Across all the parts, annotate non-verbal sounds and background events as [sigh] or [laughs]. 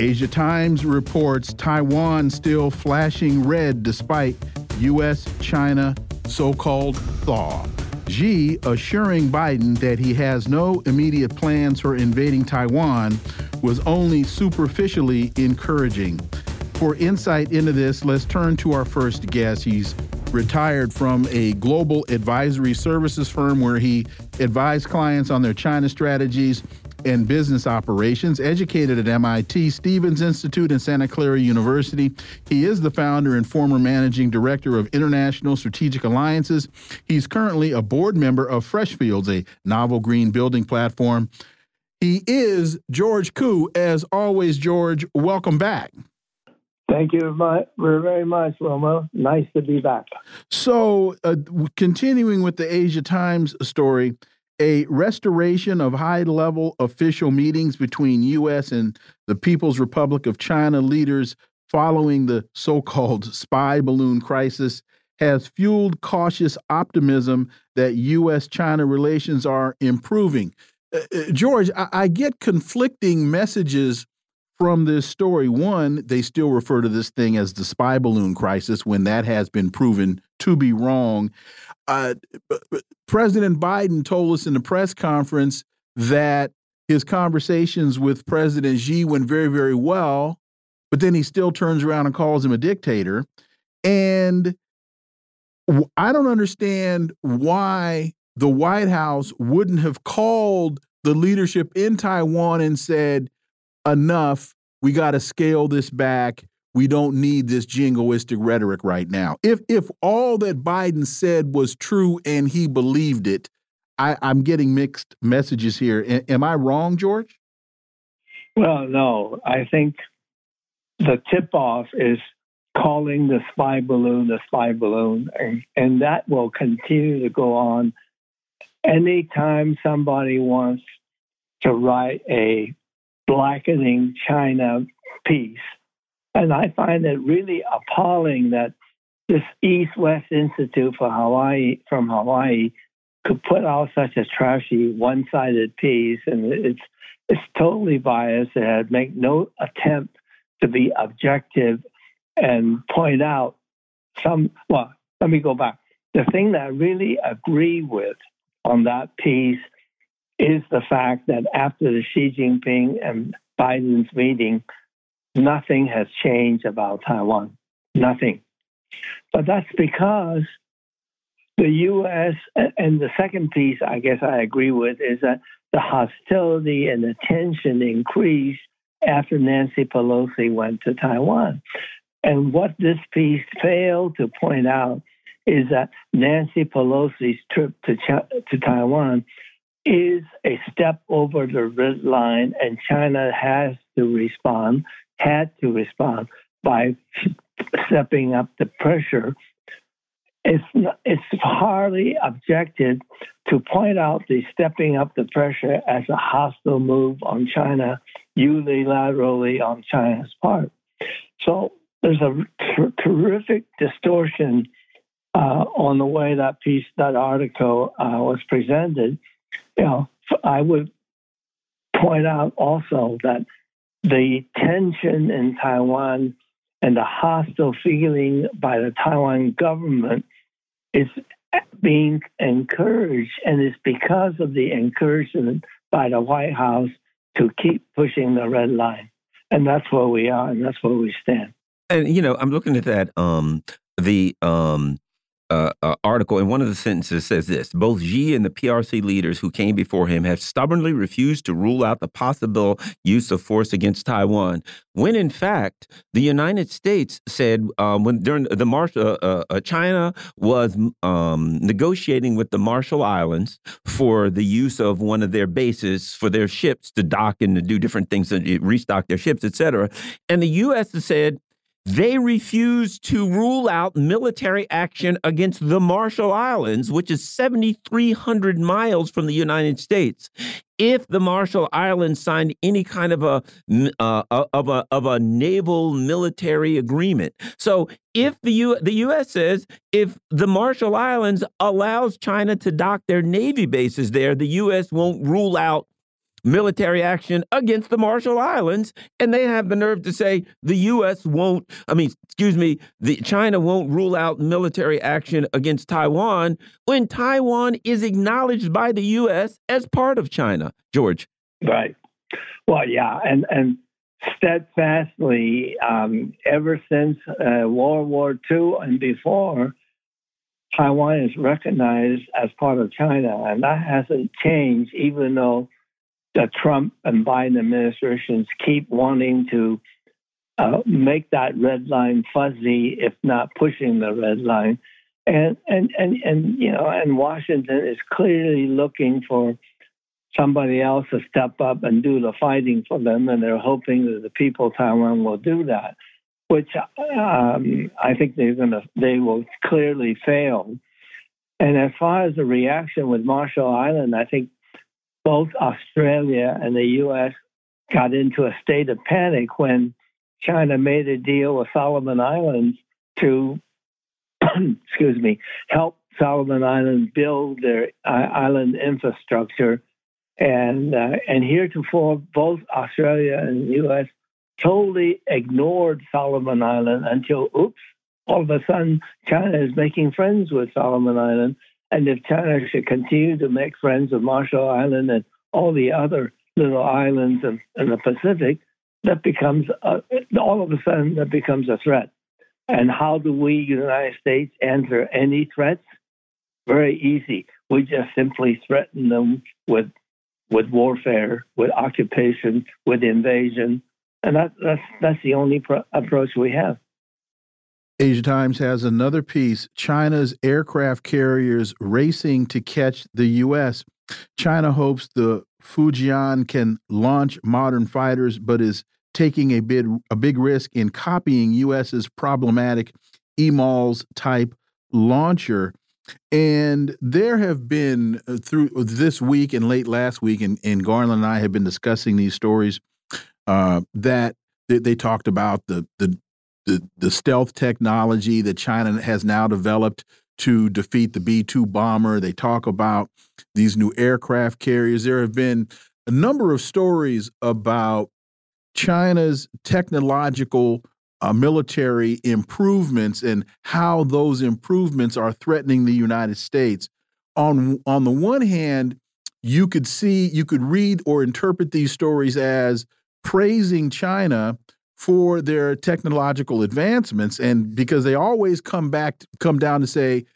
Asia Times reports Taiwan still flashing red despite U.S. China so called thaw. Xi assuring Biden that he has no immediate plans for invading Taiwan was only superficially encouraging. For insight into this, let's turn to our first guest. He's retired from a global advisory services firm where he advised clients on their China strategies and business operations, educated at MIT Stevens Institute and Santa Clara University. He is the founder and former managing director of International Strategic Alliances. He's currently a board member of Freshfields, a novel green building platform. He is George Koo. As always, George, welcome back. Thank you very much, Wilma. Nice to be back. So, uh, continuing with the Asia Times story, a restoration of high level official meetings between U.S. and the People's Republic of China leaders following the so called spy balloon crisis has fueled cautious optimism that U.S. China relations are improving. Uh, uh, George, I, I get conflicting messages from this story. One, they still refer to this thing as the spy balloon crisis when that has been proven to be wrong. Uh, President Biden told us in the press conference that his conversations with President Xi went very, very well, but then he still turns around and calls him a dictator. And I don't understand why the White House wouldn't have called the leadership in Taiwan and said, enough, we got to scale this back we don't need this jingoistic rhetoric right now. If if all that Biden said was true and he believed it, I, am getting mixed messages here. A am I wrong, George? Well, no. I think the tip off is calling the spy balloon the spy balloon, and, and that will continue to go on. Anytime somebody wants to write a blackening China piece, and I find it really appalling that this East West Institute for Hawaii from Hawaii could put out such a trashy one sided piece and it's it's totally biased and had make no attempt to be objective and point out some well, let me go back. The thing that I really agree with on that piece is the fact that after the Xi Jinping and Biden's meeting, nothing has changed about Taiwan. Nothing. But that's because the U.S. and the second piece, I guess I agree with, is that the hostility and the tension increased after Nancy Pelosi went to Taiwan. And what this piece failed to point out is that Nancy Pelosi's trip to, to Taiwan is a step over the red line, and China has to respond had to respond by [laughs] stepping up the pressure. It's, it's hardly objected to point out the stepping up the pressure as a hostile move on China unilaterally on China's part. So there's a ter- terrific distortion uh, on the way that piece, that article uh, was presented. You know, I would point out also that the tension in Taiwan and the hostile feeling by the Taiwan government is being encouraged, and it's because of the encouragement by the White House to keep pushing the red line. And that's where we are, and that's where we stand. And you know, I'm looking at that um, the um, uh, uh, article, and one of the sentences says this Both Xi and the PRC leaders who came before him have stubbornly refused to rule out the possible use of force against Taiwan, when in fact, the United States said um, when during the Marshall, uh, uh, China was um, negotiating with the Marshall Islands for the use of one of their bases for their ships to dock and to do different things, to restock their ships, etc. And the U.S. said, they refused to rule out military action against the Marshall Islands, which is 7,300 miles from the United States. If the Marshall Islands signed any kind of a uh, of a of a naval military agreement, so if the U the U.S. says if the Marshall Islands allows China to dock their navy bases there, the U.S. won't rule out military action against the Marshall Islands, and they have the nerve to say the U.S. won't. I mean, excuse me, the China won't rule out military action against Taiwan when Taiwan is acknowledged by the U.S. as part of China. George, right? Well, yeah, and and steadfastly um, ever since uh, World War II and before. Taiwan is recognized as part of China, and that hasn't changed, even though the Trump and Biden administrations keep wanting to uh, make that red line fuzzy, if not pushing the red line. And, and, and, and, you know, and Washington is clearly looking for somebody else to step up and do the fighting for them. And they're hoping that the people of Taiwan will do that, which um, I think they're going to, they will clearly fail. And as far as the reaction with Marshall Island, I think both Australia and the U.S. got into a state of panic when China made a deal with Solomon Islands to, [clears throat] excuse me, help Solomon Islands build their uh, island infrastructure. And uh, and heretofore, both Australia and the U.S. totally ignored Solomon Island until, oops, all of a sudden China is making friends with Solomon Island and if China should continue to make friends with Marshall Island and all the other little islands in, in the Pacific, that becomes a, all of a sudden that becomes a threat. And how do we, United States, answer any threats? Very easy. We just simply threaten them with with warfare, with occupation, with invasion, and that, that's that's the only approach we have. Asia Times has another piece China's aircraft carriers racing to catch the U.S. China hopes the Fujian can launch modern fighters, but is taking a big, a big risk in copying U.S.'s problematic EMALS type launcher. And there have been uh, through this week and late last week, and, and Garland and I have been discussing these stories uh, that they, they, talked about the the the, the stealth technology that China has now developed to defeat the B 2 bomber. They talk about these new aircraft carriers. There have been a number of stories about China's technological uh, military improvements and how those improvements are threatening the United States. On, on the one hand, you could see, you could read or interpret these stories as praising China for their technological advancements and because they always come back come down to say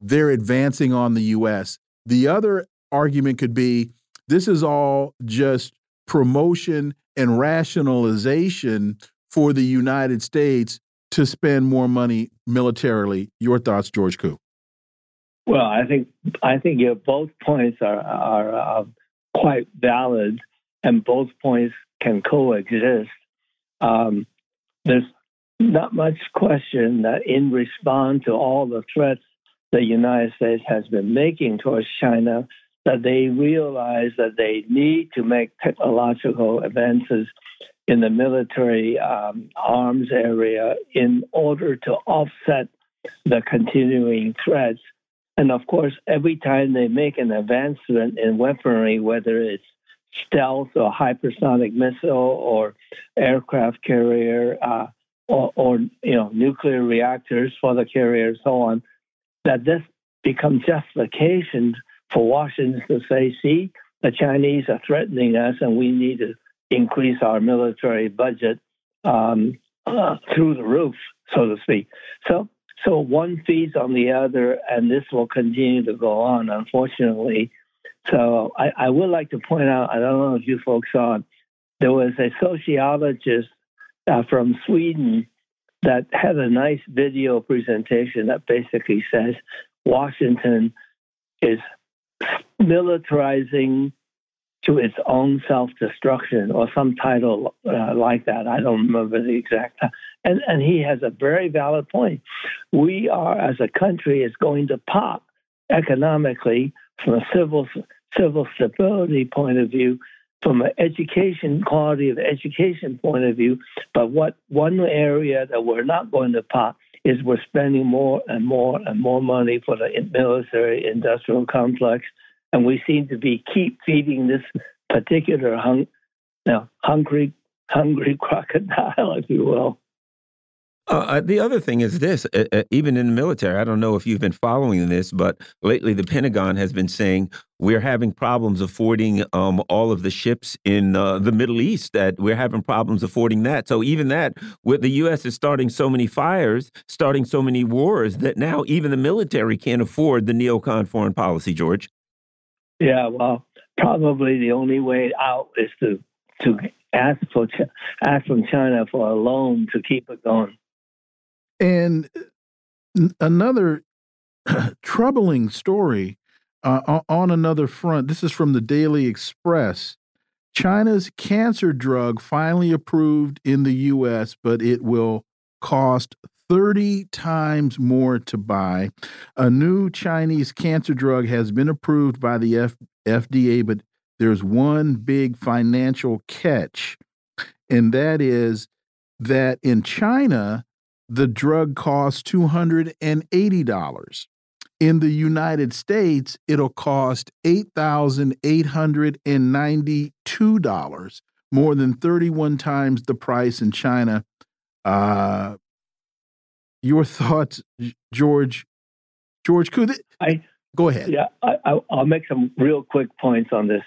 they're advancing on the US. The other argument could be this is all just promotion and rationalization for the United States to spend more money militarily. Your thoughts, George Koo? Well, I think I think both points are are uh, quite valid, and both points can coexist. Um, there's not much question that in response to all the threats the United States has been making towards China, that they realize that they need to make technological advances in the military um, arms area in order to offset the continuing threats. And of course, every time they make an advancement in weaponry, whether it's stealth or hypersonic missile or aircraft carrier uh, or, or, you know nuclear reactors for the carrier and so on, that this becomes justification for Washington to say, see, the Chinese are threatening us and we need to increase our military budget um, uh, through the roof, so to speak. So So one feeds on the other, and this will continue to go on, unfortunately. So I, I would like to point out, I don't know if you folks saw it, there was a sociologist uh, from Sweden that had a nice video presentation that basically says Washington is militarizing to its own self destruction, or some title uh, like that. I don't remember the exact. And and he has a very valid point. We are, as a country, is going to pop economically from a civil civil stability point of view, from an education quality of education point of view. But what one area that we're not going to pop is we're spending more and more and more money for the military industrial complex and we seem to be keep feeding this particular hung, now hungry, hungry [laughs] crocodile, if you will. Uh, uh, the other thing is this: uh, uh, even in the military, I don't know if you've been following this, but lately the Pentagon has been saying we're having problems affording um, all of the ships in uh, the Middle East. That we're having problems affording that. So even that, with the U.S. is starting so many fires, starting so many wars, that now even the military can't afford the neocon foreign policy. George. Yeah, well, probably the only way out is to to ask for ask from China for a loan to keep it going. And another [clears throat] troubling story uh, on another front. This is from the Daily Express. China's cancer drug finally approved in the U.S., but it will cost 30 times more to buy. A new Chinese cancer drug has been approved by the F FDA, but there's one big financial catch, and that is that in China, the drug costs $280. In the United States, it'll cost $8,892, more than 31 times the price in China. Uh, your thoughts, George? George, could it, I go ahead? Yeah, I, will make some real quick points on this.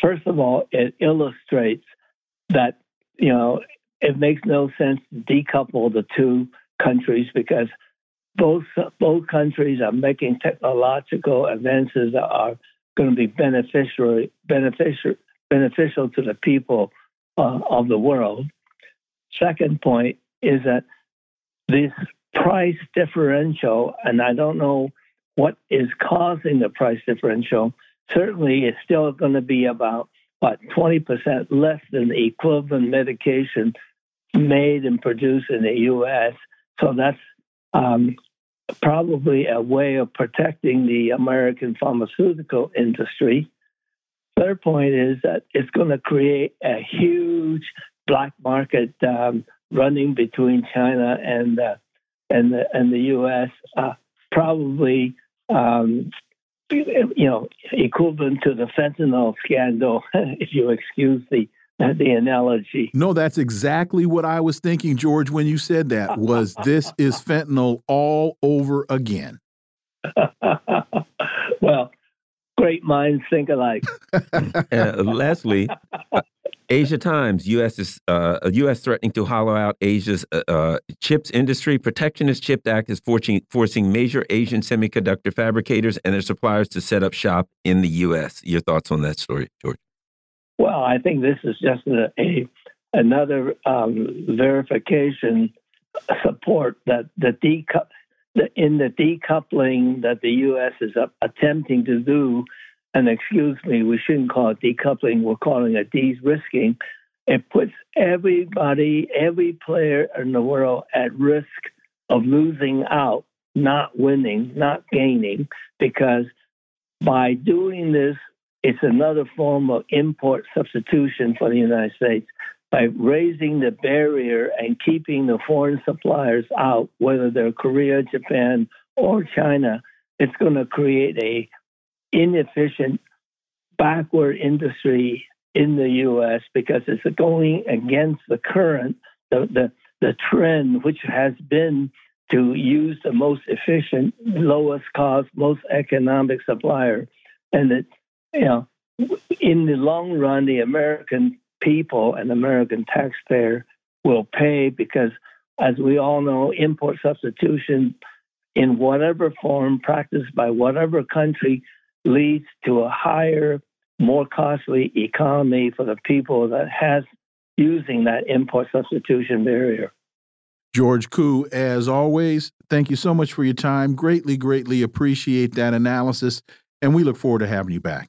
First of all, it illustrates that you know it makes no sense to decouple the two countries because both both countries are making technological advances that are going to be beneficial beneficial beneficial to the people uh, of the world. Second point is that this price differential, and I don't know what is causing the price differential. Certainly, it's still going to be about what 20% less than the equivalent medication made and produced in the U.S. So that's um, probably a way of protecting the American pharmaceutical industry. Third point is that it's going to create a huge black market um, running between China and uh, and the and the U.S. Uh, probably um, you know equivalent to the fentanyl scandal, [laughs] if you excuse the [laughs] the analogy. No, that's exactly what I was thinking, George, when you said that. Was [laughs] this is fentanyl all over again? [laughs] well, great minds think alike. uh, Leslie, Asia Times: U.S. is uh, U.S. threatening to hollow out Asia's uh, uh, chips industry. Protectionist Chip Act is forcing forcing major Asian semiconductor fabricators and their suppliers to set up shop in the U.S. Your thoughts on that story, George? Well, I think this is just a, a another um, verification support that the decouple in the decoupling that the U.S. is attempting to do and excuse me, we shouldn't call it decoupling, we're calling it de-risking. It puts everybody, every player in the world at risk of losing out, not winning, not gaining, because by doing this, it's another form of import substitution for the United States. By raising the barrier and keeping the foreign suppliers out, whether they're Korea, Japan, or China, it's going to create a inefficient, backward industry in the U.S. because it's going against the current, the, the, the trend, which has been to use the most efficient, lowest cost, most economic supplier. And that, you know, in the long run, the American people and American taxpayer will pay because, as we all know, import substitution in whatever form practiced by whatever country leads to a higher, more costly economy for the people that has using that import substitution barrier. George Koo, as always, thank you so much for your time. Greatly, greatly appreciate that analysis, and we look forward to having you back.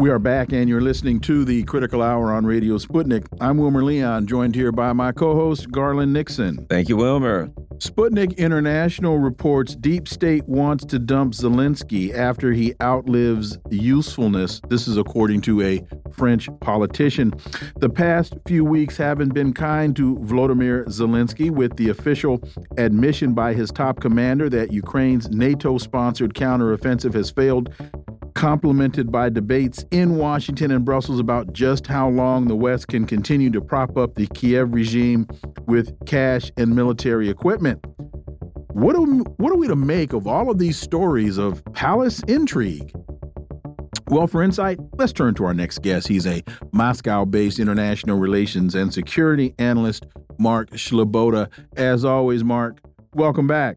We are back, and you're listening to the Critical Hour on Radio Sputnik. I'm Wilmer Leon, joined here by my co host, Garland Nixon. Thank you, Wilmer. Sputnik International reports Deep State wants to dump Zelensky after he outlives usefulness. This is according to a French politician. The past few weeks haven't been kind to Vladimir Zelensky, with the official admission by his top commander that Ukraine's NATO sponsored counteroffensive has failed complemented by debates in Washington and Brussels about just how long the West can continue to prop up the Kiev regime with cash and military equipment. What are, what are we to make of all of these stories of palace intrigue? Well, for insight, let's turn to our next guest. He's a Moscow based international relations and security analyst, Mark Sleboda. As always, Mark, welcome back.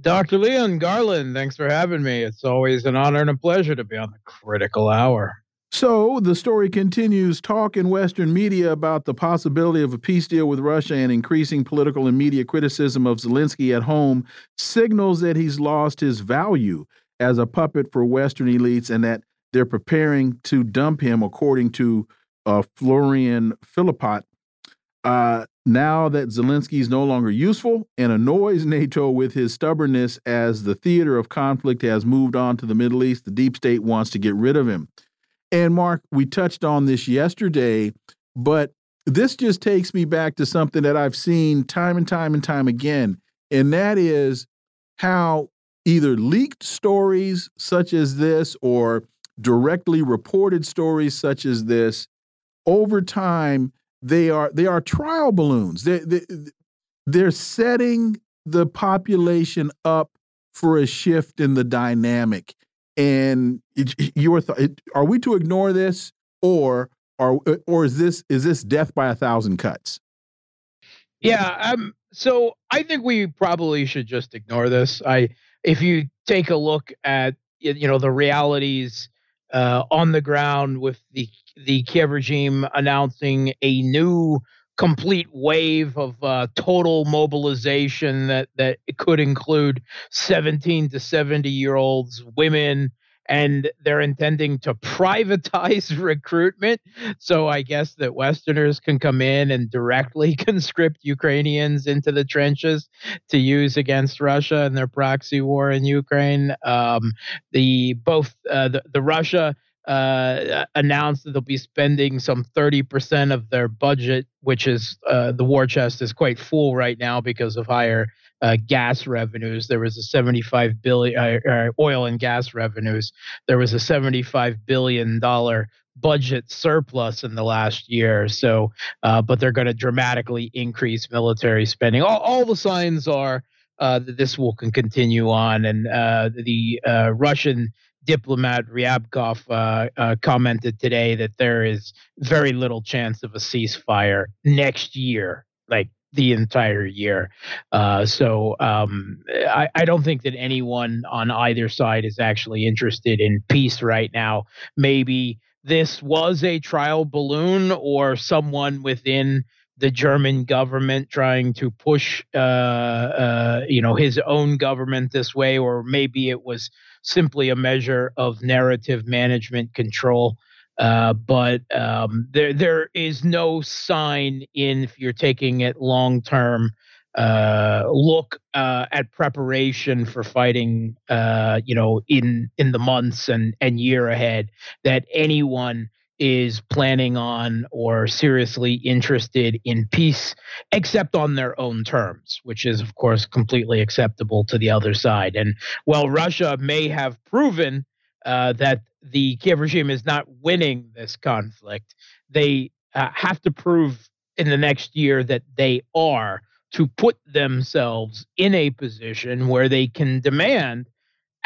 Dr. Leon Garland, thanks for having me. It's always an honor and a pleasure to be on the critical hour. So the story continues talk in Western media about the possibility of a peace deal with Russia and increasing political and media criticism of Zelensky at home signals that he's lost his value as a puppet for Western elites and that they're preparing to dump him, according to uh, Florian Philippot. Uh, now that Zelensky is no longer useful and annoys NATO with his stubbornness as the theater of conflict has moved on to the Middle East, the deep state wants to get rid of him. And Mark, we touched on this yesterday, but this just takes me back to something that I've seen time and time and time again, and that is how either leaked stories such as this or directly reported stories such as this over time they are they are trial balloons. They, they they're setting the population up for a shift in the dynamic. And your are we to ignore this, or or or is this is this death by a thousand cuts? Yeah, um, so I think we probably should just ignore this. I if you take a look at you know the realities uh, on the ground with the the Kiev regime announcing a new complete wave of uh, total mobilization that that could include 17 to 70 year olds, women, and they're intending to privatize [laughs] recruitment. So I guess that Westerners can come in and directly [laughs] conscript Ukrainians into the trenches to use against Russia and their proxy war in Ukraine. Um, the both uh, the, the Russia uh, announced that they'll be spending some 30% of their budget, which is uh, the war chest is quite full right now because of higher uh, gas revenues. There was a 75 billion uh, uh, oil and gas revenues. There was a 75 billion dollar budget surplus in the last year. So, uh, but they're going to dramatically increase military spending. All, all the signs are uh, that this will continue on, and the Russian diplomat Ryabkov uh, uh, commented today that there is very little chance of a ceasefire next year, like the entire year. Uh, so um, I, I, don't think that anyone on either side is actually interested in peace right now. Maybe this was a trial balloon or someone within the German government trying to push, uh, uh, you know, his own government this way, or maybe it was simply a measure of narrative management control. Uh, but um, there there is no sign in if you're taking it long term. Uh, look uh, at preparation for fighting, uh, you know, in in the months and and year ahead. That anyone is planning on or seriously interested in peace, except on their own terms, which is, of course, completely acceptable to the other side. And while Russia may have proven uh, that the Kiev regime is not winning this conflict, they uh, have to prove in the next year that they are to put themselves in a position where they can demand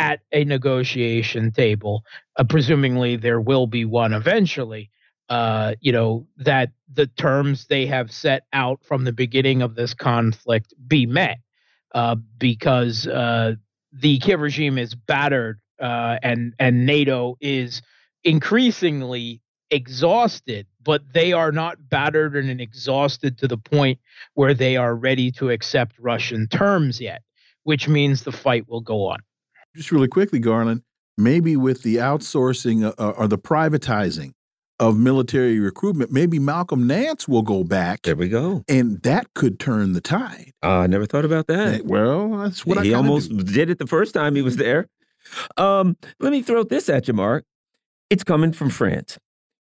at a negotiation table, uh, presumingly there will be one eventually. Uh, you know that the terms they have set out from the beginning of this conflict be met, uh, because uh, the Kiev regime is battered uh, and and NATO is increasingly exhausted, but they are not battered and exhausted to the point where they are ready to accept Russian terms yet, which means the fight will go on. Just really quickly, Garland, maybe with the outsourcing uh, uh or the privatizing of military recruitment, maybe Malcolm Nance will go back. There we go. And that could turn the tide. Uh, I never thought about that. Well, that's what I. he almost do. did it the first time he was there. Um, let me throw this at you, Mark. It's coming from France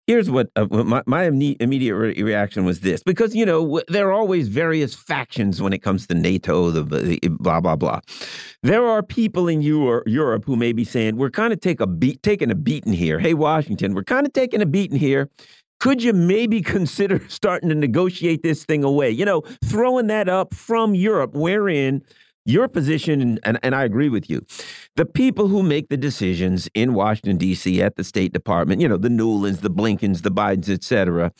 here's what uh, my, my immediate re reaction was this because you know there are always various factions when it comes to nato the, the blah blah blah. There are people in Euro europe who may be saying we're kind of take a taking a beating here. Hey washington we're kind of taking a beating here. Could you maybe [laughs] consider starting to negotiate this thing away? You know throwing that up from europe wherein your position, and, and I agree with you, the people who make the decisions in Washington, D.C., at the State Department, you know, the Nulands, the Blinkens, the Bidens, et cetera,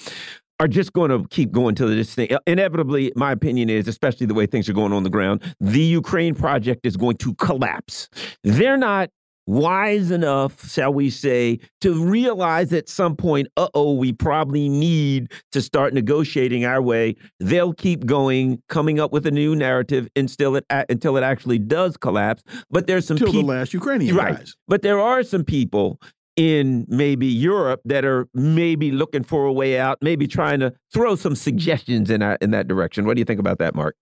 are just going to keep going to this thing. Uh, inevitably, my opinion is, especially the way things are going on the ground, the Ukraine project is going to collapse. They're not wise enough, shall we say, to realize at some point, uh oh, we probably need to start negotiating our way. They'll keep going, coming up with a new narrative until it until it actually does collapse. But there's some until the last Ukrainian right. Guys. But there are some people in maybe Europe that are maybe looking for a way out, maybe trying to throw some suggestions in that in that direction. What do you think about that, Mark?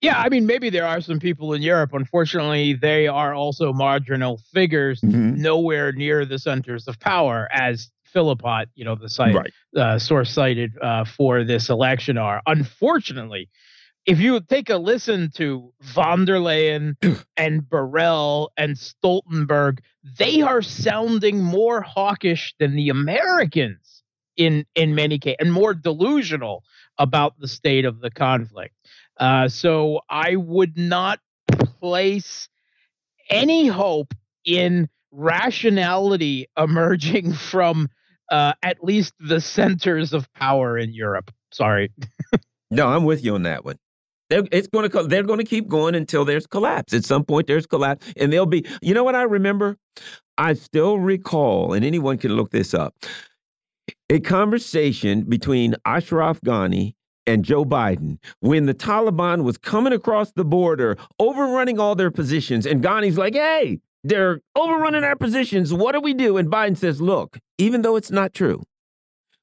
Yeah, I mean, maybe there are some people in Europe. Unfortunately, they are also marginal figures, mm -hmm. nowhere near the centers of power, as Philippot, you know, the site right. uh, source cited uh, for this election are. Unfortunately, if you take a listen to von der Leyen [clears throat] and Borrell and Stoltenberg, they are sounding more hawkish than the Americans in in many cases, and more delusional about the state of the conflict. Uh, so I would not place any hope in rationality emerging [laughs] from uh, at least the centers of power in Europe. Sorry. no, I'm with you on that one. They're, it's going to they're going to keep going until there's collapse. At some point, there's collapse, and they'll be. You know what I remember? I still recall, and anyone can look this up. A conversation between Ashraf Ghani and Joe Biden when the Taliban was coming across the border, overrunning all their positions. And Ghani's like, hey, they're overrunning our positions. What do we do? And Biden says, look, even though it's not true,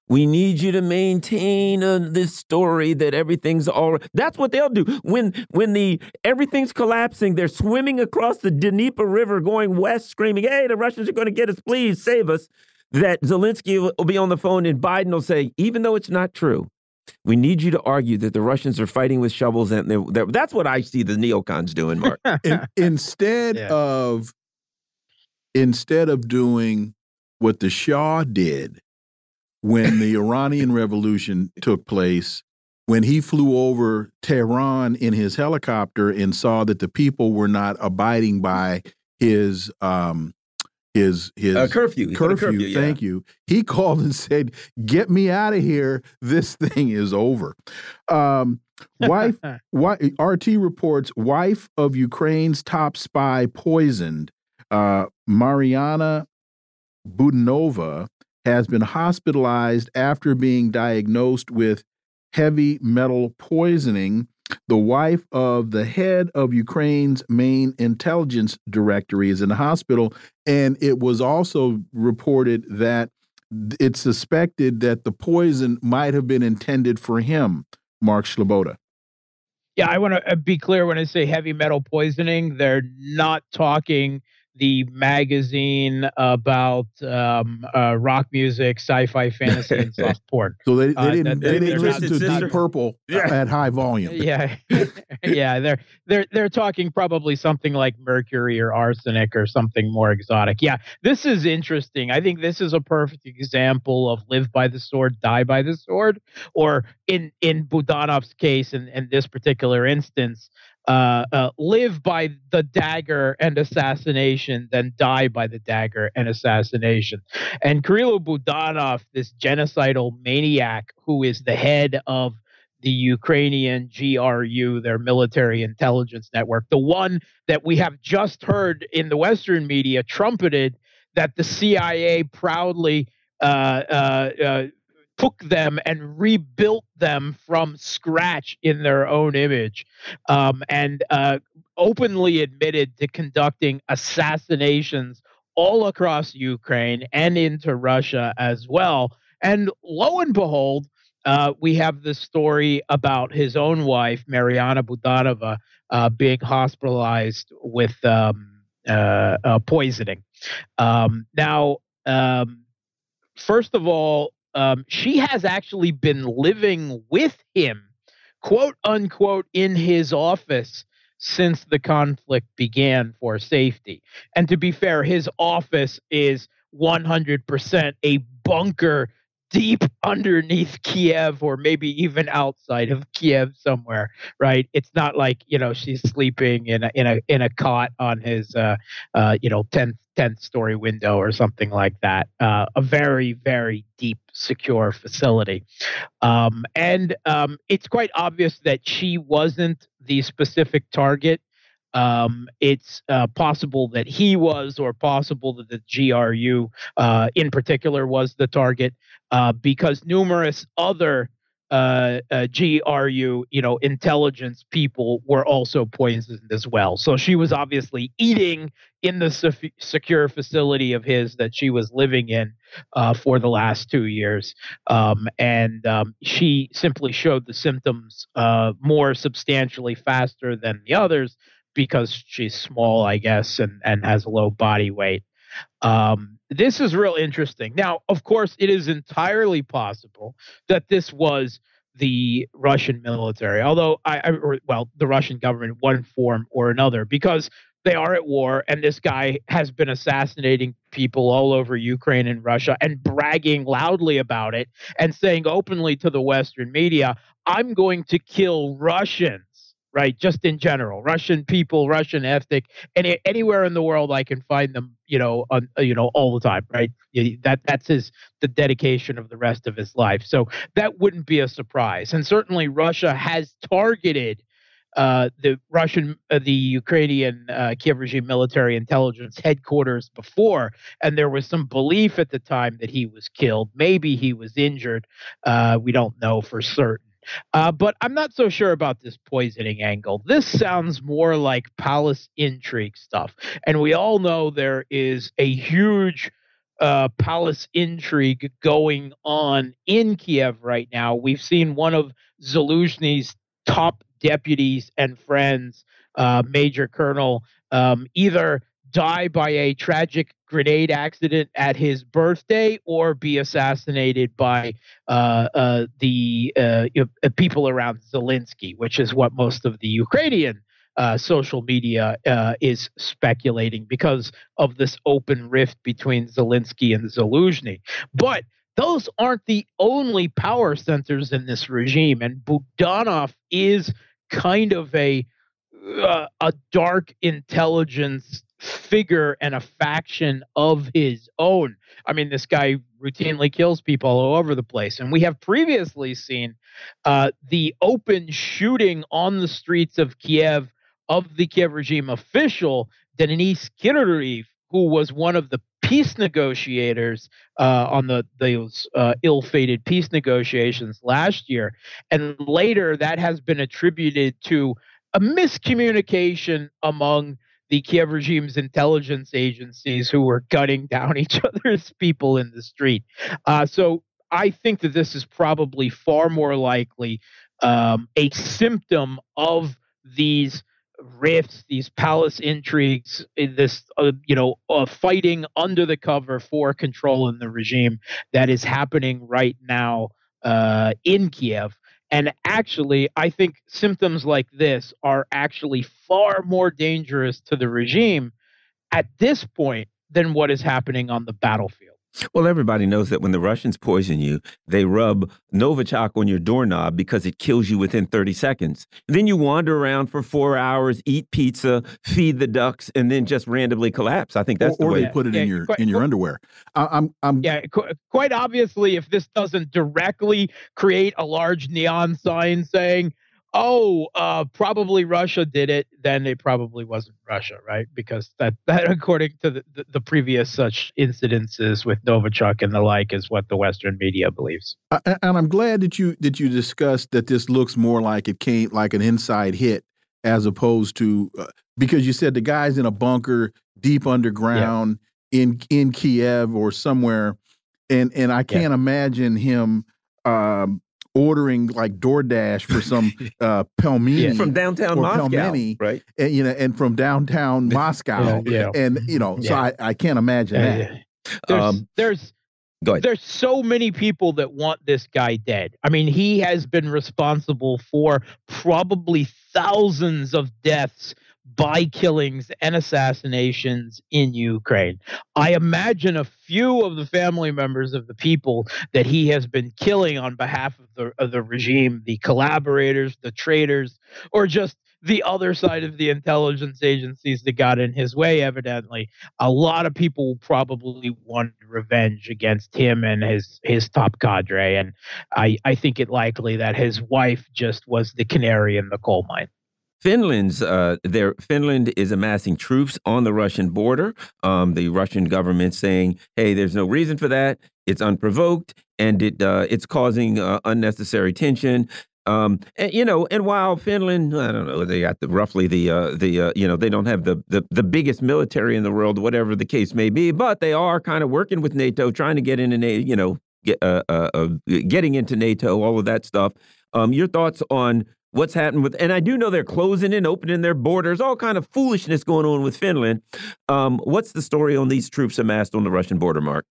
we need you to maintain uh, this story that everything's all that's what they'll do when when the everything's collapsing they're swimming across the Dnieper river going west screaming hey the Russians are going to get us please save us that Zelensky will be on the phone and Biden will say even though it's not true we need you to argue that the Russians are fighting with shovels, and they're, they're, that's what I see the neocons doing, Mark. [laughs] In, instead yeah. of instead of doing what the Shah did when the [laughs] Iranian Revolution took place, when he flew over Tehran in his helicopter and saw that the people were not abiding by his um, his his uh, curfew. Curfew. curfew thank you. He called and said, "Get me out of here. This thing is over." Um, wife, [laughs] RT reports wife of Ukraine's top spy poisoned. Uh, Mariana Budanova has been hospitalized after being diagnosed with heavy metal poisoning the wife of the head of Ukraine's main intelligence directory is in the hospital. And it was also reported that it's suspected that the poison might have been intended for him, Mark Sleboda. Yeah, I want to uh, be clear when I say heavy metal poisoning, they're not talking the magazine about um, uh, rock music, sci-fi, fantasy, and [laughs] soft porn. So they, they Uh, didn't that- they that- didn't that- listen to sister- Deep Purple Yeah. [laughs] at high volume. Yeah, [laughs] yeah, they're they're they're talking probably something like mercury or arsenic or something more exotic. Yeah, this is interesting. I think this is a perfect example of live by the sword, die by the sword, or in in Budanov's case, in in this particular instance, uh, uh, live by the dagger and assassination, then die by the dagger and assassination. And Kirilo Budanov, this genocidal maniac who is the head of the Ukrainian GRU, their military intelligence network, the one that we have just heard in the Western media trumpeted that the CIA proudly uh, uh, uh, took them and rebuilt them from scratch in their own image, um, and uh, openly admitted to conducting assassinations all across Ukraine and into Russia as well. And lo and behold, uh, we have the story about his own wife, Mariana Budanova, uh, being hospitalized with um, uh, uh, poisoning. Um, now, um, first of all, um, she has actually been living with him, quote unquote, in his office since the conflict began for safety. And to be fair, his office is 100% a bunker deep underneath Kiev or maybe even outside of Kiev somewhere, right? It's not like, you know, she's sleeping in a in a in a cot on his uh uh you know 10th 10th story window or something like that. Uh a very very deep secure facility. Um and um it's quite obvious that she wasn't the specific target um, it's uh, possible that he was, or possible that the GRU uh, in particular was the target, uh, because numerous other uh, uh, GRU, you know, intelligence people were also poisoned as well. So she was obviously eating in the sef- secure facility of his that she was living in uh, for the last two years, um, and um, she simply showed the symptoms more substantially faster than the others because she's small, I guess, and, and has a low body weight. Um, this is real interesting. Now, of course, it is entirely possible that this was the Russian military, although I, I or, well, the Russian government, one form or another, because they are at war, and this guy has been assassinating people all over Ukraine and Russia and bragging loudly about it and saying openly to the Western media, "I'm going to kill Russians." Right? Just in general, Russian people, Russian ethnic, any anywhere in the world I can find them, you know, on you know all the time, right? That that's his the dedication of the rest of his life. So that wouldn't be a surprise, and certainly Russia has targeted. Uh, the Russian, uh, the Ukrainian uh, Kiev regime military intelligence headquarters before, and there was some belief at the time that he was killed. Maybe he was injured. Uh, we don't know for certain. Uh, but I'm not so sure about this poisoning angle. This sounds more like palace intrigue stuff. And we all know there is a huge uh, palace intrigue going on in Kiev right now. We've seen one of Zelensky's top deputies and friends, uh, Major Colonel, um, either die by a tragic grenade accident at his birthday or be assassinated by uh, uh, the uh, people around Zelensky, which is what most of the Ukrainian uh, social media uh, is speculating because of this open rift between Zaluzhny and Zelensky. But those aren't the only power centers in this regime, and Budanov is kind of a uh, a dark intelligence figure and a faction of his own. I mean, this guy routinely kills people all over the place. And we have previously seen uh, the open shooting on the streets of Kiev of the Kiev regime official, Denis Kireev, who was one of the peace negotiators uh, on the those uh, ill-fated peace negotiations last year. And later that has been attributed to a miscommunication among the Kiev regime's intelligence agencies who were gunning down [laughs] each other's people in the street. Uh, so I think that this is probably far more likely um, a symptom of these rifts, these palace intrigues, eh, this uh, you know uh, fighting under the cover for control in the regime that is happening right now uh, in Kiev. And actually, I think symptoms like this are actually far more dangerous to the regime at this point than what is happening on the battlefield. Well, everybody knows that when the Russians poison you, they rub Novichok on your doorknob because it kills you within 30 seconds. Then you wander around for four hours, eat pizza, feed the ducks, and then just randomly collapse. I think that's or, the way. they put it yeah, in your quite, in your underwear. I, I'm, I'm. Yeah, quite obviously, if this doesn't directly create a large neon sign saying oh, uh, probably Russia did it, then it probably wasn't Russia, right? Because that, [laughs] that according to the, the, the previous such incidences with Novichok and the like, is what the Western media believes. Uh, and I'm glad that you that you discussed that this looks more like it came like an inside hit as opposed to uh, because you said the guy's in a bunker deep underground yeah. in in Kiev or somewhere, and and I can't yeah. imagine him. Um, ordering like DoorDash for some [laughs] uh, pelmeni yeah. from downtown Moscow, pelmeni, right? And, you know, and from downtown [laughs] Moscow, yeah, yeah. and you know, so I, I can't imagine that. There's, um, there's there's so many people that want this guy dead. I mean, he has been responsible for probably thousands of deaths by killings and assassinations in Ukraine. I imagine a few of the family members of the people that he has been killing on behalf of the of the regime, the collaborators, the traitors, or just the other side of the intelligence agencies that got in his way, evidently. A lot of people probably want revenge against him and his his top cadre. And I, I think it likely that his wife just was the canary in the coal mine. Finland's uh, there. Finland is amassing troops on the Russian border. Um, the Russian government saying, "Hey, there's no reason for that. It's unprovoked, and it uh, it's causing uh, unnecessary tension." Um, and, you know, and while Finland, I don't know, they got the, roughly the uh, the uh, you know they don't have the, the the biggest military in the world, whatever the case may be, but they are kind of working with NATO, trying to get into NATO, you know, get uh, uh, uh, getting into NATO, all of that stuff. Um, your thoughts on what's happened with and i do know they're closing and opening their borders all kind of foolishness going on with finland. Um, what's the story on these troops amassed on the russian border mark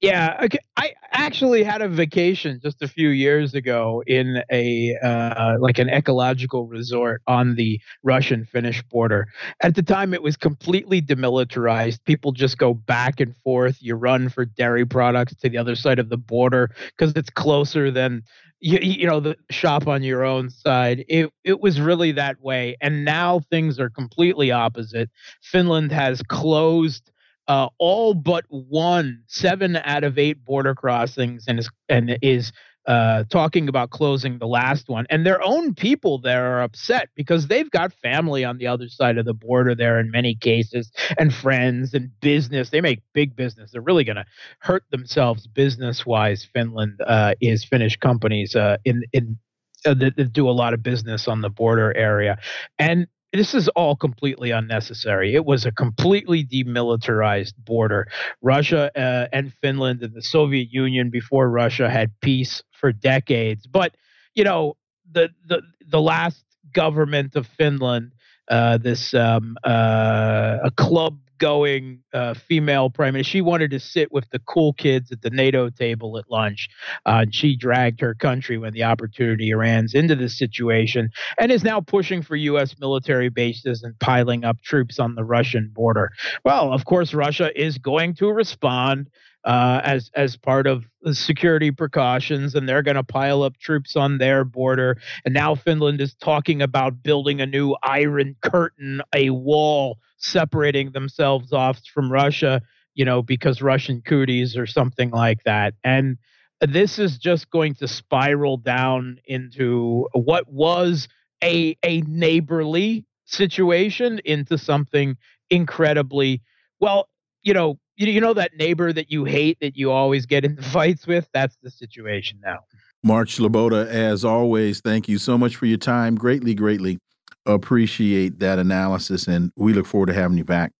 yeah okay. i actually had a vacation just a few years ago in a uh, like an ecological resort on the russian finnish border. At the time it was completely demilitarized. People just go back and forth. You run for dairy products to the other side of the border because it's closer than you, you know the shop on your own side. It it was really that way and now things are completely opposite. Finland has closed uh, all but one seven out of eight border crossings and is and is uh, talking about closing the last one. And their own people there are upset because they've got family on the other side of the border there in many cases, and friends and business. They make big business. They're really going to hurt themselves business wise. Finland uh, is Finnish companies uh, in in uh, that, that, do a lot of business on the border area, and this is all completely unnecessary. It was a completely demilitarized border. Russia uh, and Finland and the Soviet Union before Russia had peace for decades. But you know, the the the last government of Finland, uh, this um, uh, a club going uh, female prime minister. She wanted to sit with the cool kids at the NATO table at lunch. Uh, and she dragged her country when the opportunity arose into this situation and is now pushing for U.S. military bases and piling up troops on the Russian border. Well, of course, Russia is going to respond uh, as as part of the security precautions, and they're going to pile up troops on their border. And now Finland is talking about building a new iron curtain, a wall separating themselves off from Russia, you know, because Russian cooties or something like that. And this is just going to spiral down into what was a a neighborly situation into something incredibly well you know you, you know that neighbor that you hate that you always get into [laughs] fights with? That's the situation now. Mark sleboda as always thank you so much for your time. Greatly greatly appreciate that analysis and we look forward to having you back.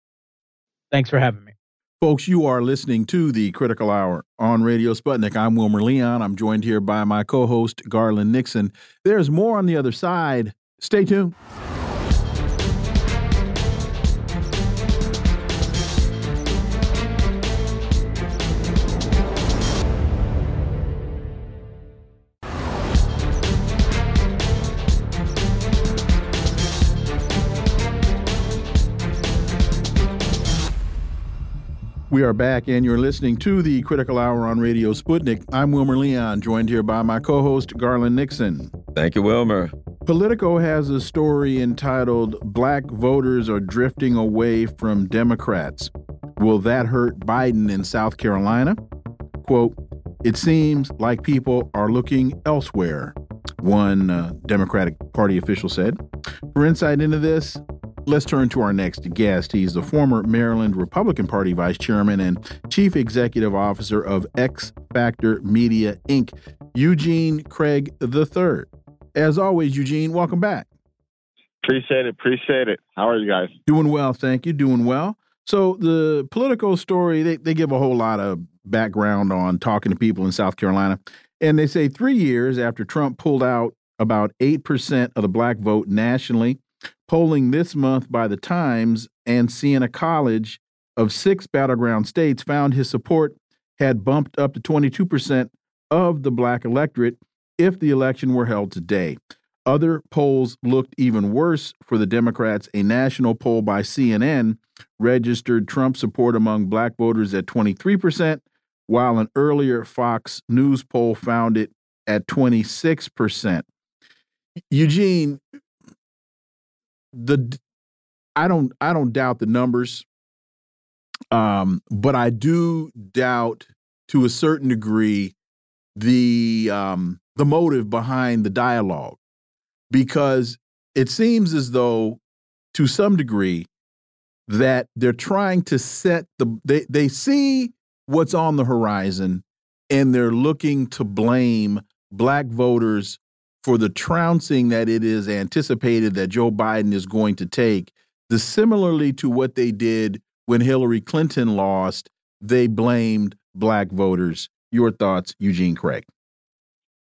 Thanks for having me. Folks you are listening to the critical hour on radio sputnik. I'm wilmer leon. I'm joined here by my co-host garland nixon. There's more on the other side. Stay tuned We are back, and you're listening to the Critical Hour on Radio Sputnik. I'm Wilmer Leon, joined here by my co host, Garland Nixon. Thank you, Wilmer. Politico has a story entitled Black Voters Are Drifting Away from Democrats. Will that hurt Biden in South Carolina? Quote, it seems like people are looking elsewhere, one uh, Democratic Party official said. For insight into this, Let's turn to our next guest. He's the former Maryland Republican Party vice chairman and chief executive officer of X Factor Media Inc., Eugene Craig III. As always, Eugene, welcome back. Appreciate it. Appreciate it. How are you guys? Doing well, thank you. Doing well. So the political story, they, they give a whole lot of background on talking to people in South Carolina. And they say three years after Trump pulled out about 8% of the black vote nationally, Polling this month by the Times and Siena College of six battleground states found his support had bumped up to 22% of the black electorate if the election were held today. Other polls looked even worse for the Democrats. A national poll by CNN registered Trump support among black voters at 23%, while an earlier Fox News poll found it at 26%. Eugene, the I don't I don't doubt the numbers, um, but I do doubt to a certain degree the um, the motive behind the dialogue, because it seems as though to some degree that they're trying to set the they they see what's on the horizon and they're looking to blame black voters for the trouncing that it is anticipated that Joe Biden is going to take, the similarly to what they did when Hillary Clinton lost, they blamed black voters. Your thoughts, Eugene Craig?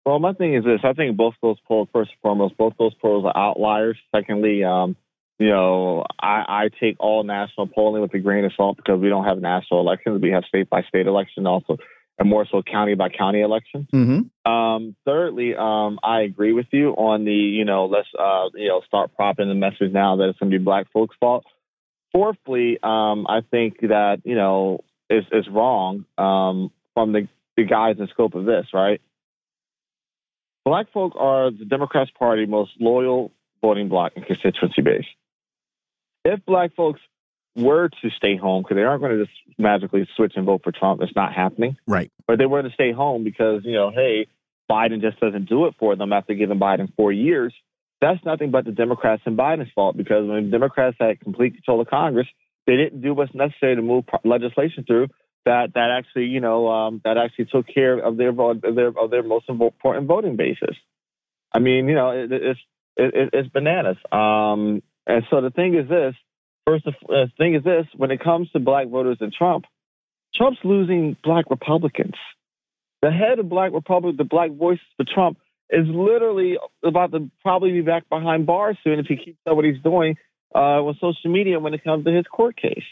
Well, my thing is this: I think both those polls, first and foremost, both those polls are outliers. Secondly, um, you know, I, I take all national polling with a grain of salt because we don't have national elections; we have state by state election also a more so county by county election. Mm-hmm. Um, thirdly, um, I agree with you on the you know let's uh, you know start propping the message now that it's going to be black folks' fault. Fourthly, um, I think that you know is is wrong um, from the the guise and scope of this. Right, black folk are the Democrats' party most loyal voting bloc and constituency base. If black folks were to stay home, because they aren't going to just magically switch and vote for Trump, it's not happening. Right. But they were to stay home because, you know, hey, Biden just doesn't do it for them after giving Biden four years. That's nothing but the Democrats and Biden's fault because when Democrats had complete control of Congress, they didn't do what's necessary to move legislation through that that actually, you know, um, that actually took care of their of their of their most important voting basis. I mean, you know, it, it's it, it's bananas. Um, and so the thing is this: First, the uh, thing is this: when it comes to black voters and Trump, Trump's losing black Republicans. The head of Black Republic, the Black Voices for Trump, is literally about to probably be back behind bars soon if he keeps up what he's doing uh, with social media when it comes to his court case.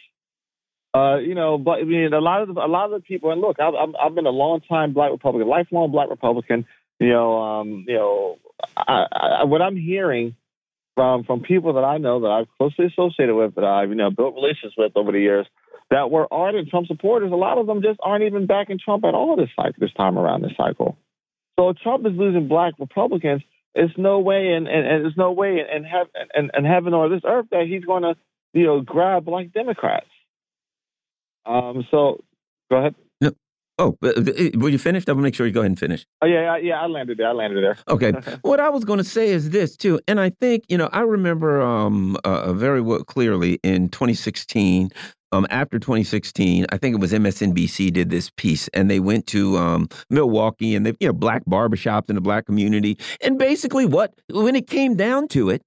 Uh, you know, but I mean, a lot of the, a lot of the people, and look, I've, I've been a long time Black Republican, lifelong Black Republican. You know, um, you know, I, I, what I'm hearing from from people that I know that I've closely associated with, that I've you know built relations with over the years, that were ardent Trump supporters. A lot of them just aren't even backing Trump at all this cycle, this time around this cycle. So Trump is losing black Republicans. It's no way, and and, there's no way in, in, heaven, in, in heaven or this earth that he's going to you know grab black Democrats. Um. So go ahead. Oh, uh, uh, were you finished? I'm gonna make sure you go ahead and finish. Oh yeah, yeah, I landed there. I landed there. Okay. [laughs] what I was going to say is this too, and I think you know I remember um, uh, very well clearly in 2016. Um, after 2016, I think it was MSNBC did this piece, and they went to um, Milwaukee and they, you know, black barbershops in the black community, and basically what when it came down to it,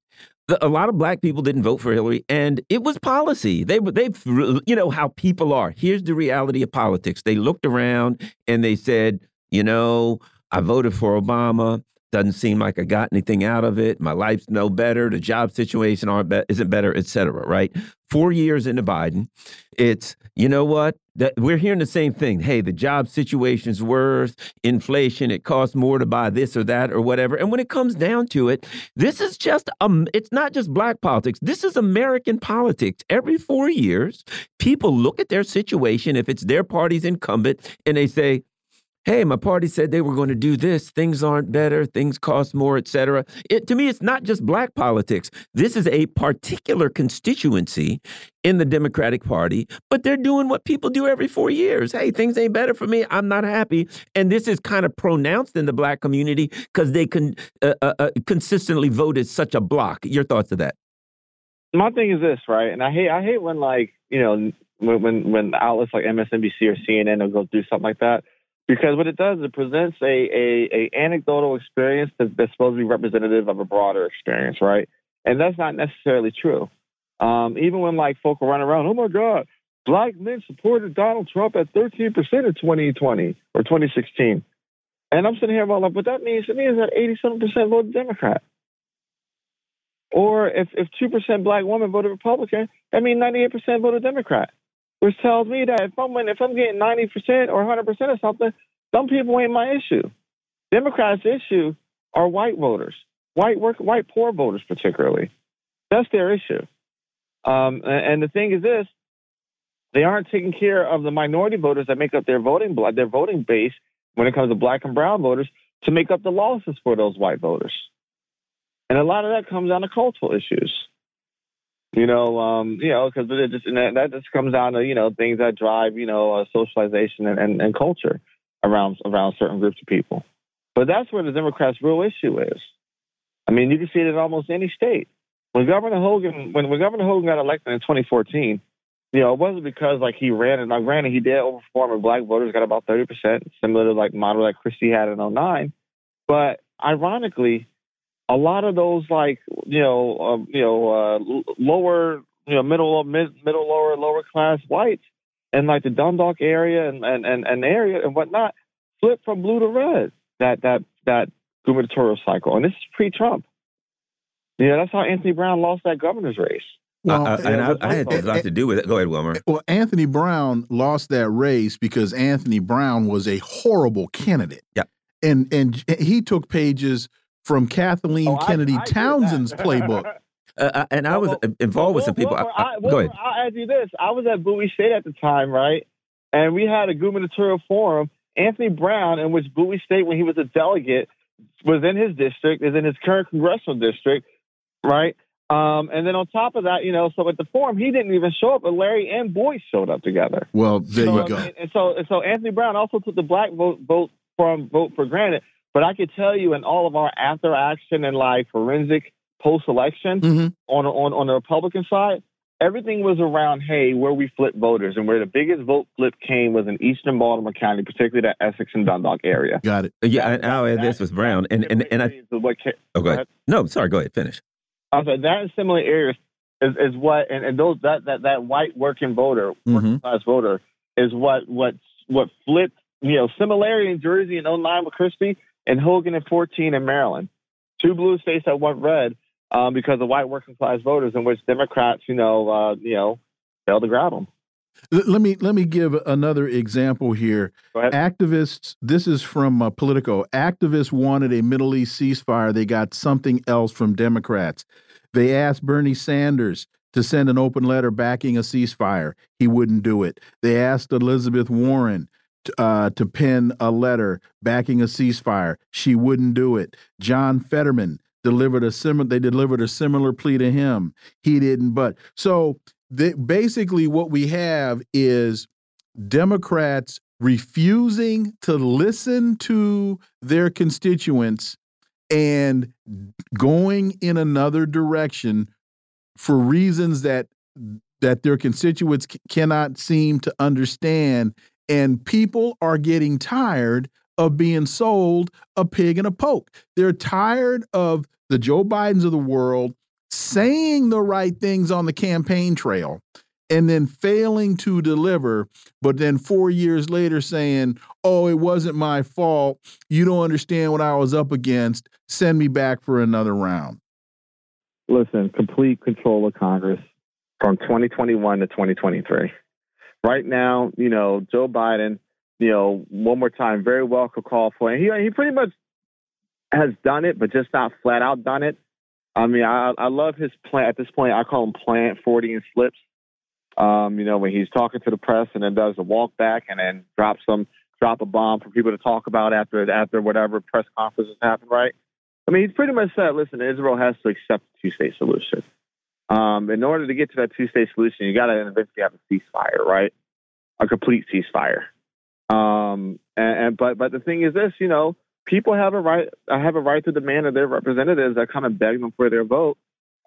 a lot of black people didn't vote for Hillary, and it was policy. They they you know how people are. Here's the reality of politics. They looked around and they said, you know, I voted for Obama. Doesn't seem like I got anything out of it. My life's no better. The job situation aren't be isn't better, et cetera, right? Four years into Biden, it's, you know what? That we're hearing the same thing. Hey, the job situation's worse, inflation, it costs more to buy this or that or whatever. And when it comes down to it, this is just um it's not just black politics. This is American politics. Every four years, people look at their situation, if it's their party's incumbent, and they say, hey, my party said they were going to do this. Things aren't better. Things cost more, etc. It to me, it's not just black politics. This is a particular constituency in the Democratic Party, but they're doing what people do every four years. Hey, things ain't better for me. I'm not happy, and this is kind of pronounced in the black community because they can uh, uh, uh, consistently voted such a block. Your thoughts of that? My thing is this, right? And I hate I hate when like you know when when, when outlets like MSNBC or CNN will go do something like that because what it does is it presents a, a, a anecdotal experience that's, that's, supposed to be representative of a broader experience, right? And that's not necessarily true. Um, even when like folk running around, oh my God, black men supported Donald Trump at 13% in 2020 or 2016. And I'm sitting here about like, but that means it means that 87% voted Democrat. Or if, if 2% black women voted Republican, that means 98% voted Democrat which tells me that if I'm if I'm getting ninety percent or hundred percent of something, some people ain't my issue. Democrats' issue are white voters, white work, white poor voters particularly. That's their issue. Um, and, the thing is this: they aren't taking care of the minority voters that make up their voting their voting base when it comes to black and brown voters to make up the losses for those white voters. And a lot of that comes down to cultural issues. You know, um, you know, because it just that, that just comes down to you know things that drive you know uh, socialization and, and, and culture around around certain groups of people. But that's where the Democrats' real issue is. I mean, you can see it in almost any state. When Governor Hogan, when, when Governor Hogan got elected in 2014, you know, it wasn't because like he ran and now granted he did overperform and black voters got about 30%, similar to like model that Christie had in 09. But ironically, a lot of those like you know um, you know uh, lower you know middle mid, middle lower lower class whites and like the Dundalk area and and and, and area and whatnot flip from blue to red that that that gubernatorial cycle and this is pre-Trump. Yeah, that's how Anthony Brown lost that governor's race. Well, uh, and I, I, had a lot to do with it. Go ahead, Wilmer. Well, Anthony Brown lost that race because Anthony Brown was a horrible candidate. Yeah, and and he took pages from Kathleen oh, Kennedy I, I Townsend's playbook. [laughs] Uh, uh, and I was involved with some people. Well, I, I, go ahead. I'll add you this. I was at Bowie State at the time, right? And we had a gubernatorial forum. Anthony Brown, in which Bowie State, when he was a delegate, was in his district, is in his current congressional district, right? Um, and then on top of that, you know, so at the forum, he didn't even show up, but Larry and Boyd showed up together. Well, there so, you go. And, and so, and so Anthony Brown also took the black vote vote from vote for granted. But I could tell you in all of our after action and like forensic post election mm-hmm. on, on, on the Republican side, everything was around, hey, where we flip voters. And where the biggest vote flip came was in eastern Baltimore County, particularly the Essex and Dundalk area. Got it. Yeah, that, and add this was Brown. And, and, and I. What, oh, go ahead. No, sorry, go ahead, finish. I said that in similar areas is, is what, and, and those that, that, that white working voter, mm-hmm. working class voter, is what, what, what flipped, you know, similarity in Jersey in 09 with Christie and Hogan at 14 in Maryland. Two blue states that went red um, because of white working class voters, in which Democrats, you know, uh, you know, failed to grab them. Let me let me give another example here. Activists. This is from uh, Politico. Activists wanted a Middle East ceasefire. They got something else from Democrats. They asked Bernie Sanders to send an open letter backing a ceasefire. He wouldn't do it. They asked Elizabeth Warren uh, to pen a letter backing a ceasefire. She wouldn't do it. John Fetterman delivered a similar. They delivered a similar plea to him. He didn't. But so basically, what we have is Democrats refusing to listen to their constituents and going in another direction for reasons that that their constituents cannot seem to understand and people are getting tired of being sold a pig and a poke. They're tired of the Joe Bidens of the world saying the right things on the campaign trail and then failing to deliver, but then four years later saying, oh, it wasn't my fault. You don't understand what I was up against. Send me back for another round. Listen, complete control of Congress from 2021 to 2023. Right now, you know, Joe Biden, you know, one more time, very well could call for it. He, he pretty much has done it, but just not flat out done it. I mean, I, I love his plan. At this point, I call him Plant 40 and slips. Um, you know, when he's talking to the press and then does a walk back and then drops some drop a bomb for people to talk about after after whatever press conferences happen, right? I mean, he's pretty much said, listen, Israel has to accept the two state solution. Um, in order to get to that two state solution, you got to eventually have a ceasefire, right? A complete ceasefire. Um, and, and but but the thing is this, you know, people have a right have a right to demand of their representatives that come and beg them for their vote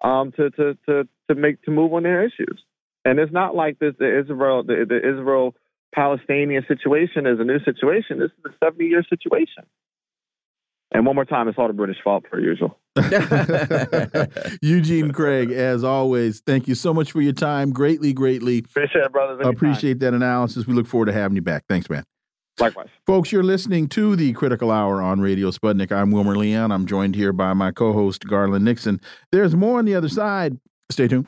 um, to to to to make to move on their issues. And it's not like this the Israel the, the Israel Palestinian situation is a new situation. This is a 70 year situation. And one more time, it's all the British fault per usual. [laughs] Eugene Craig, as always, thank you so much for your time. Greatly, greatly appreciate it, brothers. Anytime. Appreciate that analysis. We look forward to having you back. Thanks, man. Likewise. Folks, you're listening to the Critical Hour on Radio Sputnik. I'm Wilmer Leon. I'm joined here by my co host, Garland Nixon. There's more on the other side. Stay tuned.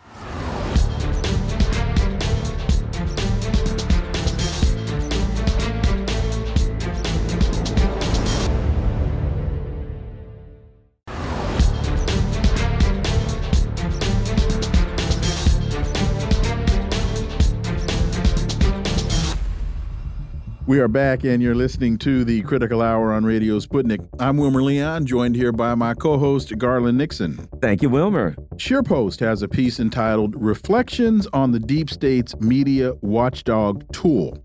We are back, and you're listening to the Critical Hour on Radio Sputnik. I'm Wilmer Leon, joined here by my co host, Garland Nixon. Thank you, Wilmer. ScheerPost has a piece entitled Reflections on the Deep State's Media Watchdog Tool.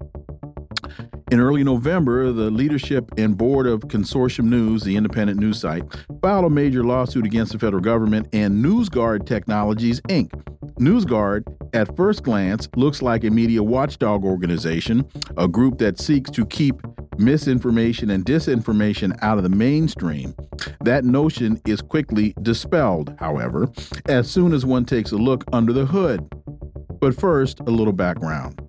In early November, the leadership and board of Consortium News, the independent news site, filed a major lawsuit against the federal government and NewsGuard Technologies, Inc. NewsGuard, at first glance, looks like a media watchdog organization, a group that seeks to keep misinformation and disinformation out of the mainstream. That notion is quickly dispelled, however, as soon as one takes a look under the hood. But first, a little background.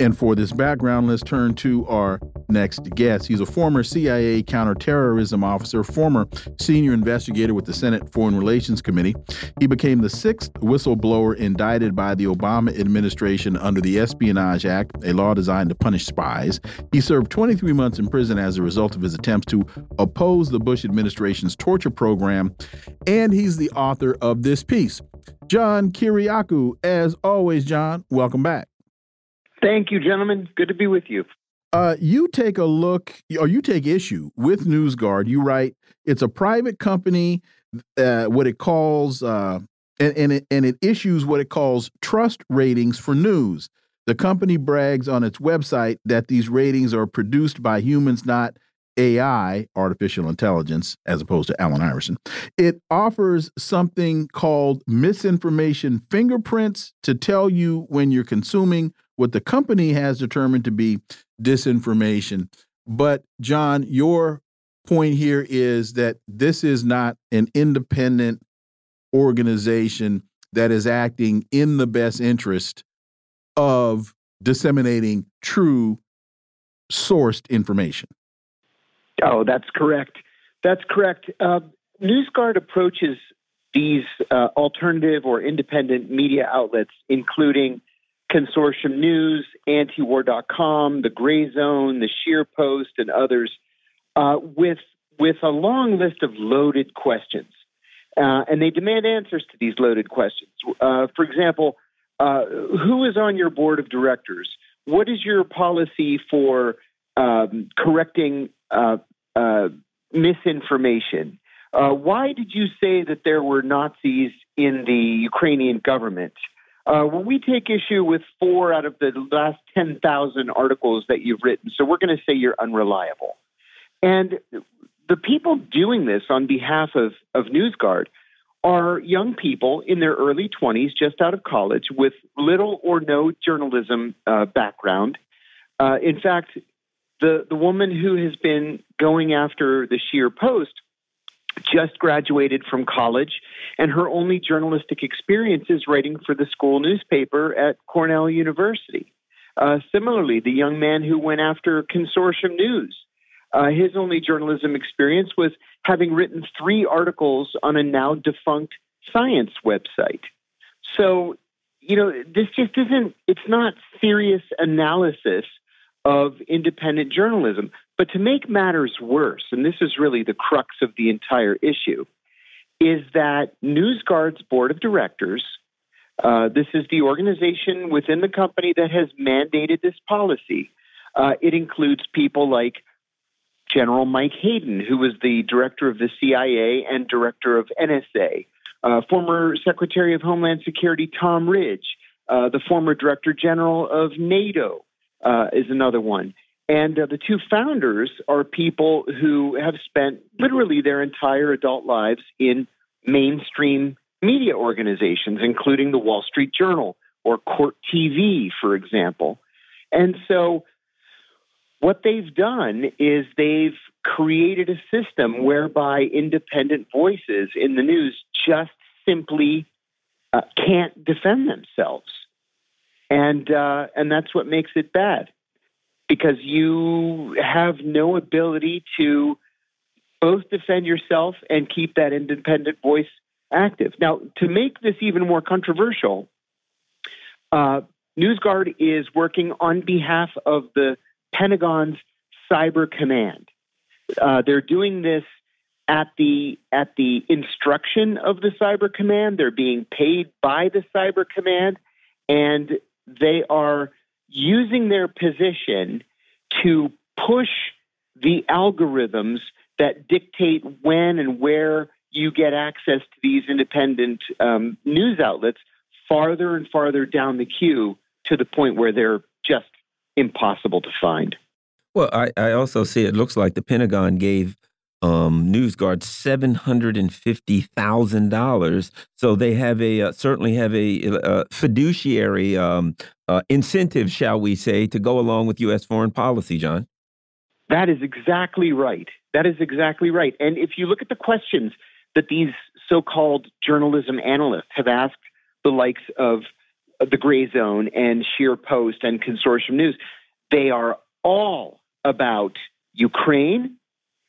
And for this background, let's turn to our next guest. He's a former CIA counterterrorism officer, former senior investigator with the Senate Foreign Relations Committee. He became the sixth whistleblower indicted by the Obama administration under the Espionage Act, a law designed to punish spies. He served 23 months in prison as a result of his attempts to oppose the Bush administration's torture program. And he's the author of this piece. John Kiriakou, as always, John, welcome back. Thank you, gentlemen. Good to be with you. Uh, you take a look, or you take issue with NewsGuard. You write it's a private company. Uh, what it calls, uh, and and it, and it issues what it calls trust ratings for news. The company brags on its website that these ratings are produced by humans, not AI, artificial intelligence, as opposed to Allen Iverson. It offers something called misinformation fingerprints to tell you when you're consuming what the company has determined to be disinformation. But, John, your point here is that this is not an independent organization that is acting in the best interest of disseminating true sourced information. Oh, that's correct. That's correct. Uh, NewsGuard approaches these uh, alternative or independent media outlets, including Consortium News, Antiwar.com, The Gray Zone, The Scheer Post, and others, uh, with with a long list of loaded questions, uh, and they demand answers to these loaded questions. Uh, for example, uh, who is on your board of directors? What is your policy for um, correcting uh, uh, misinformation? why did you say that there were Nazis in the Ukrainian government? Uh, well, we take issue with four out of the last 10,000 articles that you've written. So we're going to say you're unreliable. And the people doing this on behalf of, of NewsGuard are young people in their early 20s, just out of college, with little or no journalism uh, background. Uh, in fact, the, the woman who has been going after the Scheer Post just graduated from college, and her only journalistic experience is writing for the school newspaper at Cornell University. Uh, similarly, the young man who went after Consortium News, uh, his only journalism experience was having written three articles on a now defunct science website. So, you know, this just isn't, it's not serious analysis of independent journalism. But to make matters worse, and this is really the crux of the entire issue, is that NewsGuard's board of directors, uh, this is the organization within the company that has mandated this policy. Uh, it includes people like General Mike Hayden, who was the director of the CIA and director of NSA, uh, former Secretary of Homeland Security Tom Ridge, uh, the former Director General of NATO, uh, is another one. And uh, the two founders are people who have spent literally their entire adult lives in mainstream media organizations, including the Wall Street Journal or Court TV, for example. And so what they've done is they've created a system whereby independent voices in the news just simply uh, can't defend themselves and uh, and that's what makes it bad because you have no ability to both defend yourself and keep that independent voice active. Now, to make this even more controversial, uh, NewsGuard is working on behalf of the Pentagon's Cyber Command. Uh, they're doing this at the at the instruction of the Cyber Command. They're being paid by the Cyber Command, and they are using their position to push the algorithms that dictate when and where you get access to these independent um, news outlets farther and farther down the queue to the point where they're just impossible to find. Well, I, I also see it looks like the Pentagon gave um, NewsGuard seven hundred and fifty thousand dollars. So they have a uh, certainly have a, a uh, fiduciary um, uh, incentive, shall we say, to go along with U.S. foreign policy. John, that is exactly right. That is exactly right. And if you look at the questions that these so-called journalism analysts have asked the likes of the Gray Zone and Scheer Post and Consortium News, they are all about Ukraine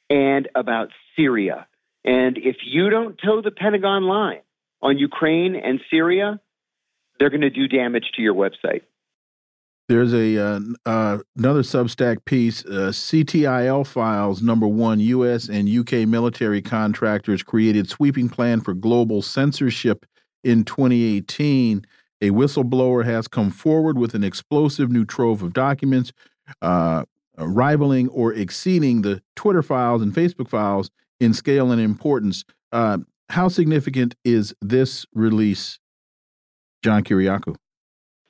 and about Syria. And if you don't toe the Pentagon line on Ukraine and Syria, they're going to do damage to your website. There's a uh, uh, another Substack piece, uh, CTIL files number one. U.S. and U.K. military contractors created sweeping plan for global censorship in 2018. A whistleblower has come forward with an explosive new trove of documents. Uh, rivaling or exceeding the Twitter files and Facebook files in scale and importance. Uh, how significant is this release, John Kiriakou?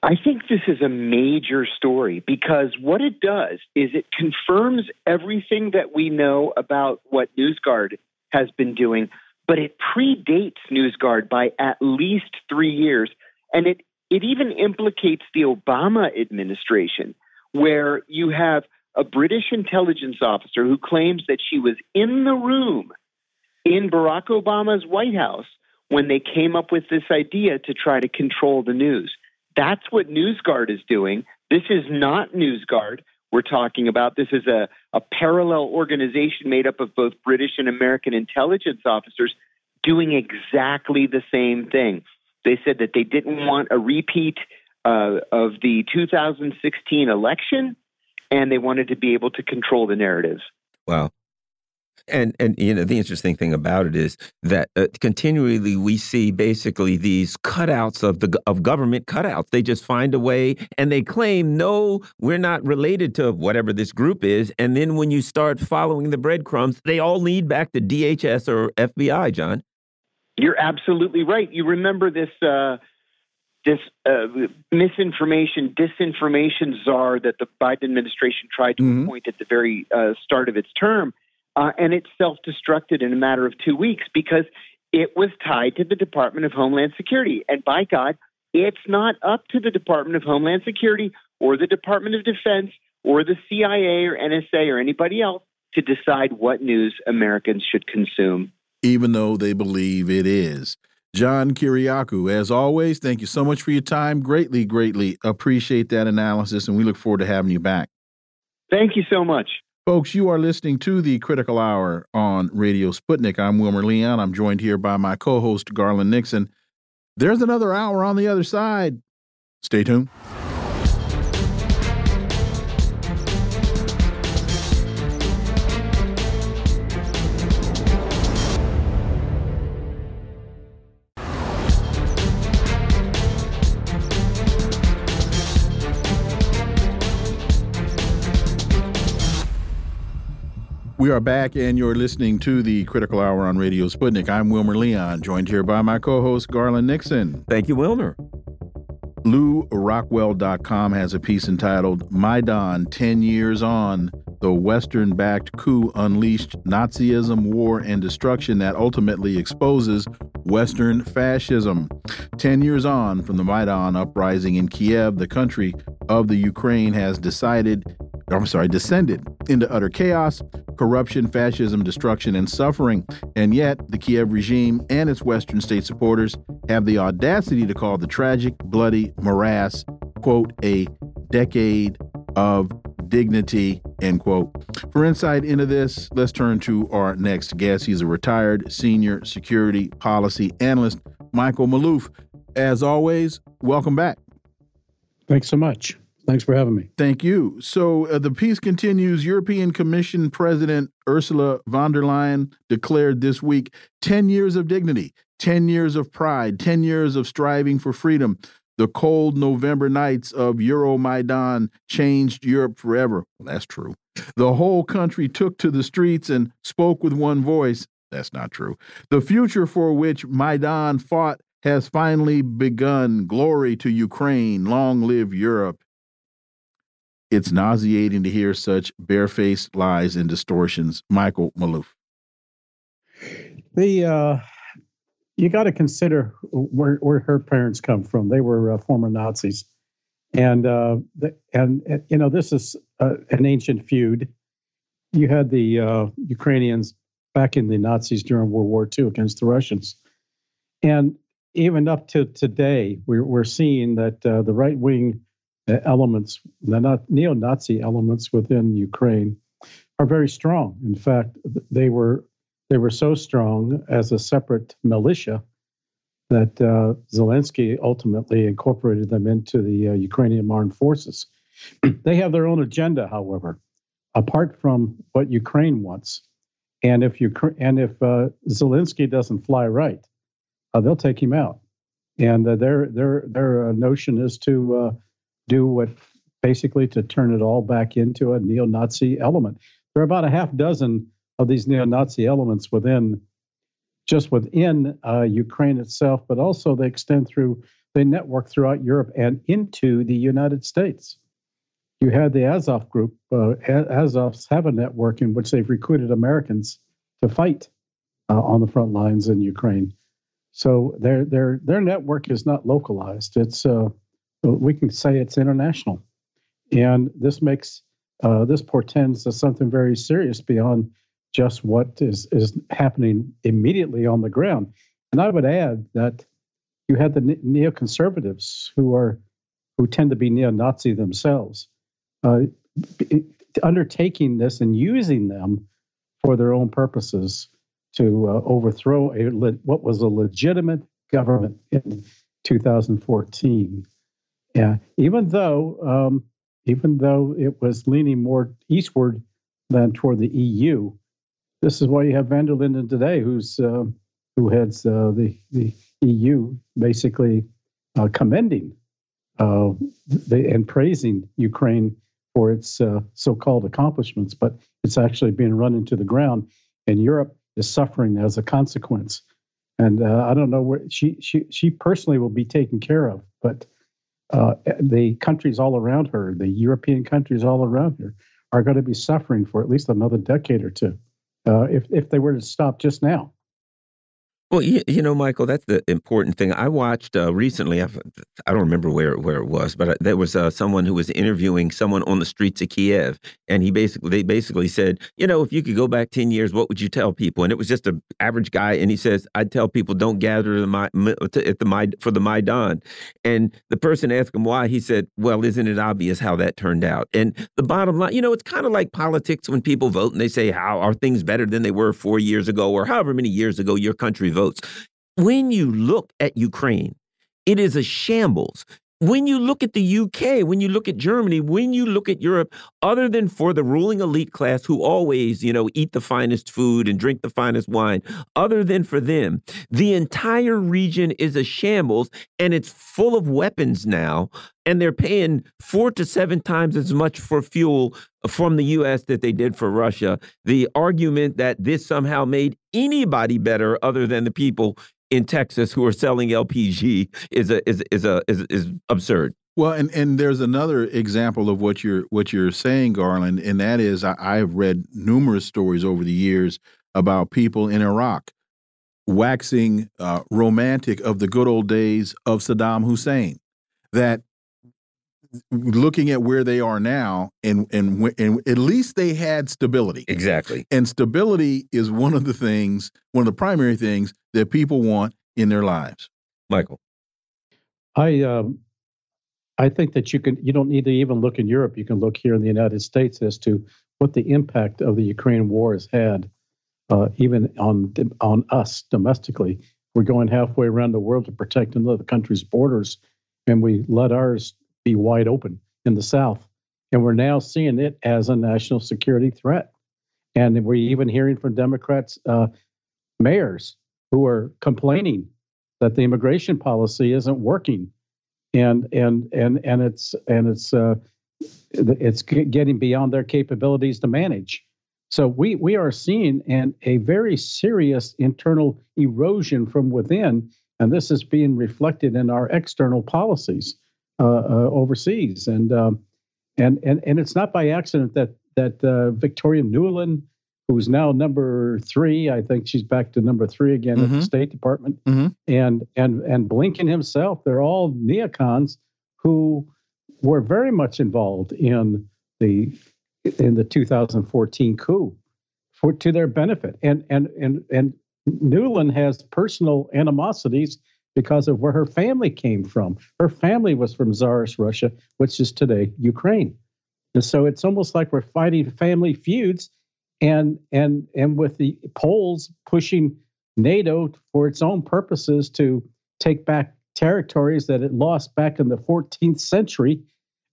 I think this is a major story because what it does is it confirms everything that we know about what NewsGuard has been doing, but it predates NewsGuard by at least three years. And it, it even implicates the Obama administration, where you have a British intelligence officer who claims that she was in the room in Barack Obama's White House when they came up with this idea to try to control the news. That's what NewsGuard is doing. This is not NewsGuard we're talking about. This is a, a parallel organization made up of both British and American intelligence officers doing exactly the same thing. They said that they didn't want a repeat uh, of the 2016 election and they wanted to be able to control the narrative. Wow. And and you know the interesting thing about it is that uh, continually we see basically these cutouts of the of government cutouts. They just find a way and they claim no, we're not related to whatever this group is. And then when you start following the breadcrumbs, they all lead back to DHS or FBI. John, you're absolutely right. You remember this. Uh, this uh, misinformation, disinformation czar that the Biden administration tried to mm -hmm. appoint at the very uh, start of its term. Uh, and it self destructed in a matter of two weeks because it was tied to the Department of Homeland Security. And by God, it's not up to the Department of Homeland Security or the Department of Defense or the CIA or NSA or anybody else to decide what news Americans should consume. even though they believe it is. John Kiriakou, as always, thank you so much for your time. Greatly, greatly appreciate that analysis, and we look forward to having you back. Thank you so much. Folks, you are listening to the Critical Hour on Radio Sputnik. I'm Wilmer Leon. I'm joined here by my co host, Garland Nixon. There's another hour on the other side. Stay tuned. We are back, and you're listening to the Critical Hour on Radio Sputnik. I'm Wilmer Leon, joined here by my co host, Garland Nixon. Thank you, Wilmer. LewRockwell.com has a piece entitled Maidan 10 Years On The Western backed coup unleashed Nazism, war, and destruction that ultimately exposes Western fascism. 10 years on from the Maidan uprising in Kiev, the country of the Ukraine has decided I'm sorry, descended into utter chaos, corruption, fascism, destruction, and suffering. And yet, the Kiev regime and its Western state supporters have the audacity to call the tragic, bloody morass, quote, a decade of dignity, end quote. For insight into this, let's turn to our next guest. He's a retired senior security policy analyst, Michael Maloof. As always, welcome back. Thanks so much. Thanks for having me. Thank you. So uh, the piece continues. European Commission President Ursula von der Leyen declared this week 10 years of dignity, 10 years of pride, 10 years of striving for freedom. The cold November nights of Euromaidan changed Europe forever. Well, that's true. The whole country took to the streets and spoke with one voice. That's not true. The future for which Maidan fought has finally begun. Glory to Ukraine. Long live Europe. It's nauseating to hear such barefaced lies and distortions. Michael Maloof. The uh, you got to consider where where her parents come from. They were uh, former Nazis, and uh, the, and, you know this is uh, an ancient feud. You had the uh, Ukrainians backing the Nazis during World War II against the Russians, and even up to today, we're we're seeing that uh, the right wing elements, the neo-Nazi elements within Ukraine, are very strong. In fact, they were they were so strong as a separate militia that uh, Zelensky ultimately incorporated them into the uh, Ukrainian armed forces. [clears throat] they have their own agenda, however, apart from what Ukraine wants. And if Ukraine and if uh, Zelensky doesn't fly right, uh, they'll take him out. And uh, their their their uh, notion is to do what basically to turn it all back into a neo Nazi element. There are about a half dozen of these neo Nazi elements within just within uh, Ukraine itself, but also they extend through, they network throughout Europe and into the United States. You had the Azov group. Uh, Azovs have a network in which they've recruited Americans to fight uh, on the front lines in Ukraine. So their their their network is not localized. It's uh, we can say it's international. And this makes uh, this portends something very serious beyond just what is is happening immediately on the ground. And I would add that you had the neoconservatives who are who tend to be neo-Nazi themselves, uh, undertaking this and using them for their own purposes to uh, overthrow a what was a legitimate government in 2014. Yeah, even though um, even though it was leaning more eastward than toward the EU, this is why you have van der Linden today, who's uh, who heads uh, the the EU, basically uh, commending uh, the, and praising Ukraine for its uh, so-called accomplishments, but it's actually being run into the ground, and Europe is suffering as a consequence. And uh, I don't know where she she she personally will be taken care of, but uh, the countries all around her, the European countries all around her, are going to be suffering for at least another decade or two uh, if, if they were to stop just now. Well, you, you, know, Michael, that's the important thing. I watched uh, recently. I've, I do not remember where where it was, but uh, there was uh, someone who was interviewing someone on the streets of Kiev, and he basically they basically said, you know, if you could go back ten years, what would you tell people? And it was just an average guy, and he says, I'd tell people don't gather the my, at the my for the Maidan. And the person asked him why. He said, Well, isn't it obvious how that turned out? And the bottom line, you know, it's kind of like politics when people vote and they say, How are things better than they were four years ago, or however many years ago your country votes. When you look at Ukraine, it is a shambles. When you look at the UK, when you look at Germany, when you look at Europe, other than for the ruling elite class who always, you know, eat the finest food and drink the finest wine, other than for them, the entire region is a shambles and it's full of weapons now. And they're paying four to seven times as much for fuel from the US that they did for Russia. The argument that this somehow made anybody better other than the people in Texas who are selling LPG is a is is a is, is absurd. Well, and and there's another example of what you're what you're saying, Garland, and that is I, I've read numerous stories over the years about people in Iraq waxing uh, romantic of the good old days of Saddam Hussein. That looking at where they are now, and and and at least they had stability. Exactly. And stability is one of the things, one of the primary things that people want in their lives. Michael, I um, I think that you can you don't need to even look in Europe. You can look here in the United States as to what the impact of the Ukraine war has had, uh, even on on us domestically. We're going halfway around the world to protect another country's borders, and we let ours be wide open in the South. And we're now seeing it as a national security threat. And we're even hearing from Democrats, uh, mayors who are complaining that the immigration policy isn't working, and and and and it's and it's uh, it's getting beyond their capabilities to manage. So we we are seeing an a very serious internal erosion from within, and this is being reflected in our external policies. Uh, uh, overseas, and um, and and and it's not by accident that that uh, Victoria Nuland, who's now number three, I think she's back to number three again mm-hmm. at the mm-hmm. State Department, mm-hmm. and and and Blinken himself, they're all neocons who were very much involved in the in the 2014 coup for to their benefit, and and and and Nuland has personal animosities because of where her family came from. Her family was from Tsarist Russia, which is today Ukraine. And so it's almost like we're fighting family feuds and and and with the Poles pushing NATO for its own purposes to take back territories that it lost back in the 14th century,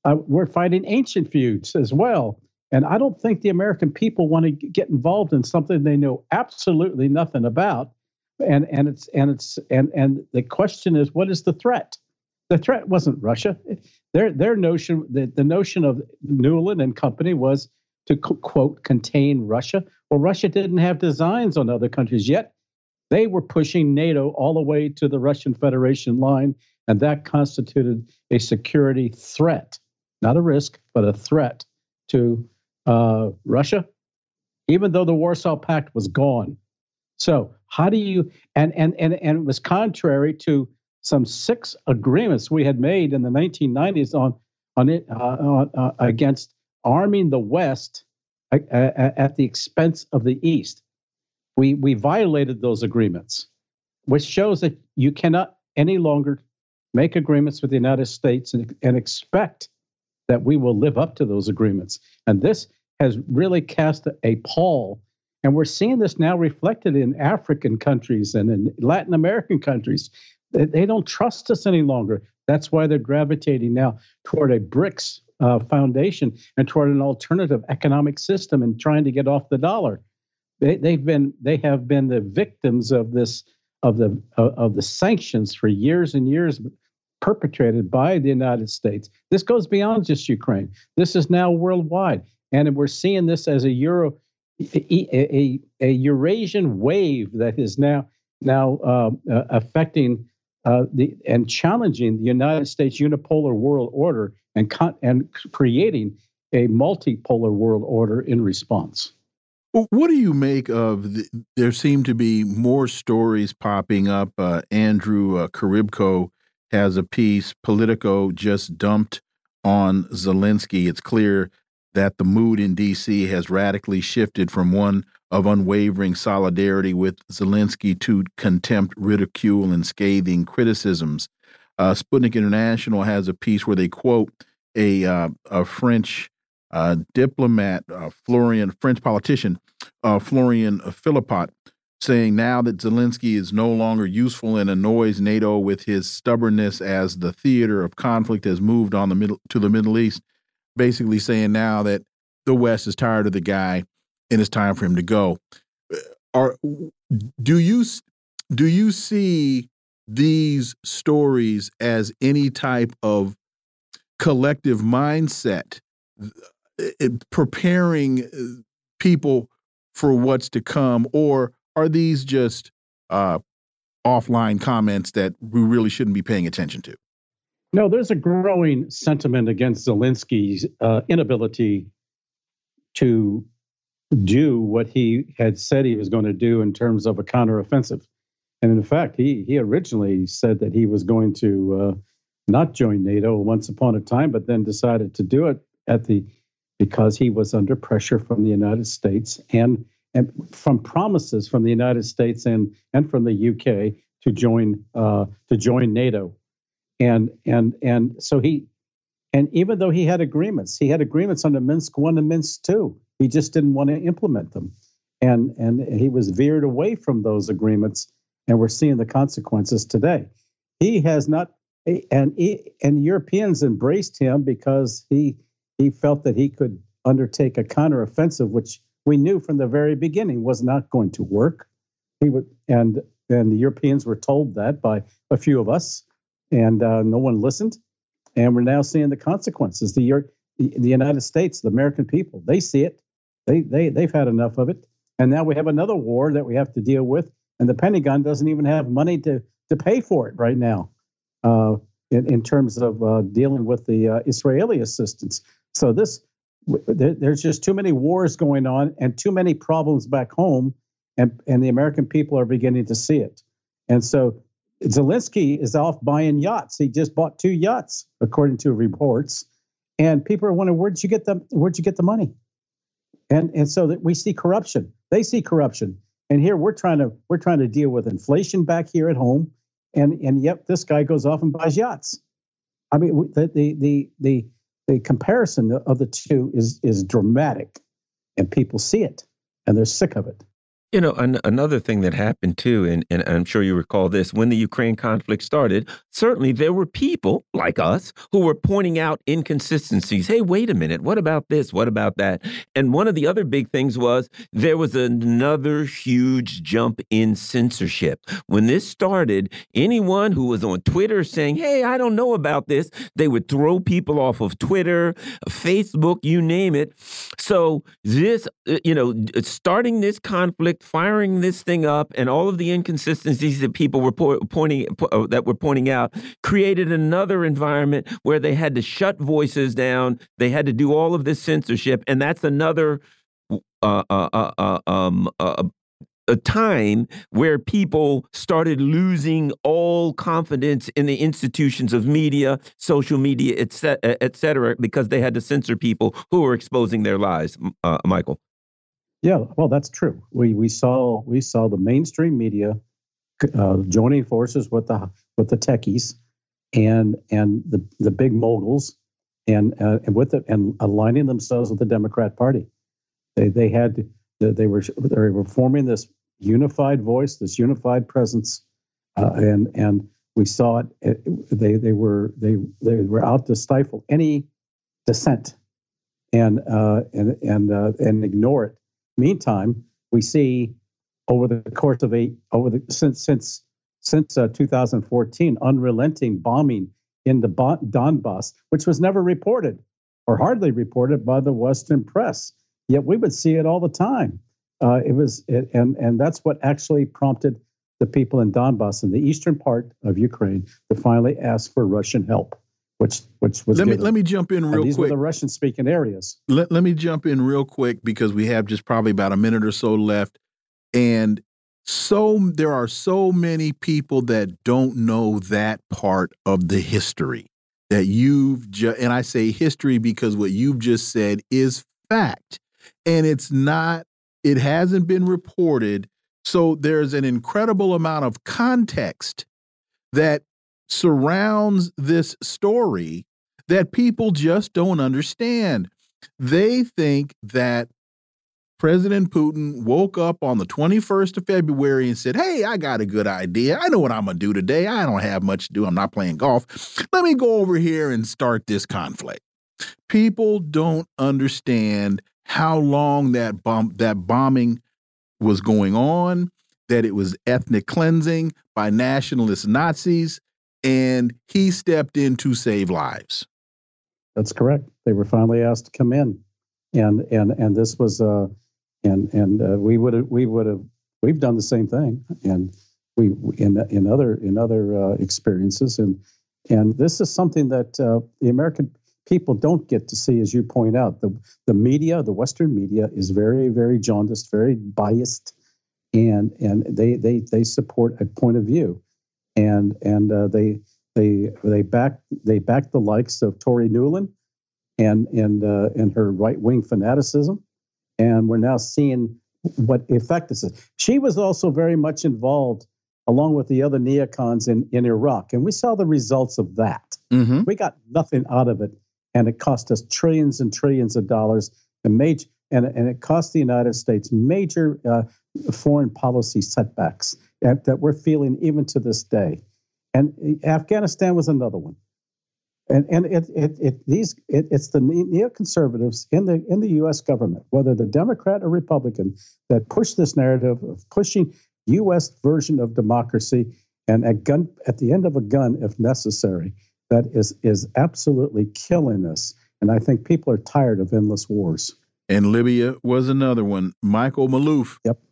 uh, we're fighting ancient feuds as well. And I don't think the American people want to get involved in something they know absolutely nothing about and and it's and it's and and the question is what is the threat? The threat wasn't russia. Their their notion the, the notion of Nuland and company was to quote contain russia. Well russia didn't have designs on other countries yet. They were pushing nato all the way to the russian federation line and that constituted a security threat not a risk but a threat to uh, russia. Even though the warsaw pact was gone so how do you and and and and it was contrary to some six agreements we had made in the 1990s on on it uh, uh, uh, against arming the West at, uh, uh, at the expense of the East. We we violated those agreements, which shows that you cannot any longer make agreements with the United States and, and expect that we will live up to those agreements. And this has really cast a pall and we're seeing this now reflected in African countries and in Latin American countries. They, don't trust us any longer. That's why they're gravitating now toward a BRICS uh, foundation and toward an alternative economic system and trying to get off the dollar. They, they've been they have been the victims of this of the of the sanctions for years and years perpetrated by the United States. This goes beyond just Ukraine. This is now worldwide, and we're seeing this as a Euro a, a, Eurasian wave that is now now uh, uh, affecting uh, the and challenging the United States unipolar world order and con- and creating a multipolar world order in response. what do you make of? The, there seem to be more stories popping up. Uh, Andrew uh, Korybko has a piece. Politico just dumped on Zelensky. It's clear that the mood in D.C. has radically shifted from one of unwavering solidarity with Zelensky to contempt, ridicule, and scathing criticisms. Uh, Sputnik International has a piece where they quote a, uh, a French uh, diplomat, uh, Florian, French politician, uh, Florian Philippot, saying now that Zelensky is no longer useful and annoys NATO with his stubbornness as the theater of conflict has moved on the middle to the Middle East, basically saying now that the West is tired of the guy and it's time for him to go. Uh, are do you do you see these stories as any type of collective mindset preparing uh, people for what's to come, or are these just uh, offline comments that we really shouldn't be paying attention to? No, there's a growing sentiment against Zelensky's uh, inability to do what he had said he was going to do in terms of a counteroffensive. And in fact, he he originally said that he was going to uh, not join NATO once upon a time, but then decided to do it at the because he was under pressure from the United States and, and from promises from the United States and, and from the UK to join uh, to join NATO. And and and so he and even though he had agreements, he had agreements under Minsk one and Minsk two. He just didn't want to implement them. And and he was veered away from those agreements, and we're seeing the consequences today. He has not eh, and he, and Europeans embraced him because he he felt that he could undertake a counteroffensive, which we knew from the very beginning was not going to work. He would, and and the Europeans were told that by a few of us, and uh, no one listened. And we're now seeing the consequences. The, the the United States, the American people, they see it. They they they've had enough of it, and now we have another war that we have to deal with. And the Pentagon doesn't even have money to to pay for it right now. Uh, in, in terms of uh, dealing with the uh, Israeli assistance. So this there's just too many wars going on and too many problems back home, and and the American people are beginning to see it. And so Zelensky is off buying yachts. He just bought two yachts, according to reports. And people are wondering where'd you get the where'd you get the money? And and so that we see corruption. They see corruption. And here we're trying to we're trying to deal with inflation back here at home. And and yep, this guy goes off and buys yachts. I mean the the the the the comparison of the two is is dramatic, and people see it and they're sick of it. You know, an another thing that happened too, and, and I'm sure you recall this, when the Ukraine conflict started, certainly there were people like us who were pointing out inconsistencies. Hey, wait a minute, what about this? What about that? And one of the other big things was there was another huge jump in censorship. When this started, anyone who was on Twitter saying, hey, I don't know about this, they would throw people off of Twitter, Facebook, you name it. So, this, uh, you know, starting this conflict firing this thing up and all of the inconsistencies that people were po pointing uh, that were pointing out created another environment where they had to shut voices down. They had to do all of this censorship, and that's another uh, uh, uh, uh um, a time where people started losing all confidence in the institutions of media, social media, et cetera, because they had to censor people who were exposing their lies. Uh, Michael. Yeah, well, that's true. We we saw we saw the mainstream media uh, joining forces with the with the techies and and the the big moguls and uh, and with it and aligning themselves with the Democrat Party. They they had they were they were forming this unified voice, this unified presence, uh, and and we saw it. They they were they they were out to stifle any dissent and uh, and and uh, and ignore it Meantime, we see over the course of eight over the since since since uh, 2014 unrelenting bombing in the Donbass, which was never reported or hardly reported by the Western press. Yet we would see it all the time. Uh, it was, it, and and that's what actually prompted the people in Donbass, in the eastern part of Ukraine, to finally ask for Russian help. Which which was let me given. let me jump in real these quick. were the Russian speaking areas. let, let me jump in real quick because we have just probably about a minute or so left and so there are so many people that don't know that part of the history that you've just and I say history because what you've just said is fact and it's not it hasn't been reported so there's an incredible amount of context that surrounds this story that people just don't understand. They think that President Putin woke up on the 21st of February and said, Hey, I got a good idea. I know what I'm going to do today. I don't have much to do. I'm not playing golf. Let me go over here and start this conflict. People don't understand how long that bomb that bombing was going on, that it was ethnic cleansing by nationalist Nazis, and he stepped in to save lives. That's correct. They were finally asked to come in, and and and this was uh, and and uh, we would we would have we've done the same thing, and we in in other in other uh, experiences, and and this is something that uh, the American people don't get to see, as you point out. the The media, the Western media, is very very jaundiced, very biased, and and they they they support a point of view, and and uh, they they they back they back the likes of Tori Nuland and and uh, and her right wing fanaticism, and we're now seeing what effect this is. She was also very much involved, along with the other neocons in in Iraq, and we saw the results of that. Mm-hmm. We got nothing out of it, and it cost us trillions and trillions of dollars, and major and and it cost the United States major uh, foreign policy setbacks that, that we're feeling even to this day and Afghanistan was another one. And and it it, it these it, it's the neoconservatives in the in the U.S. government, whether the Democrat or Republican, that push this narrative of pushing U.S. version of democracy and a gun at the end of a gun if necessary. That is is absolutely killing us. And I think people are tired of endless wars. And Libya was another one. Michael Maloof. Yep.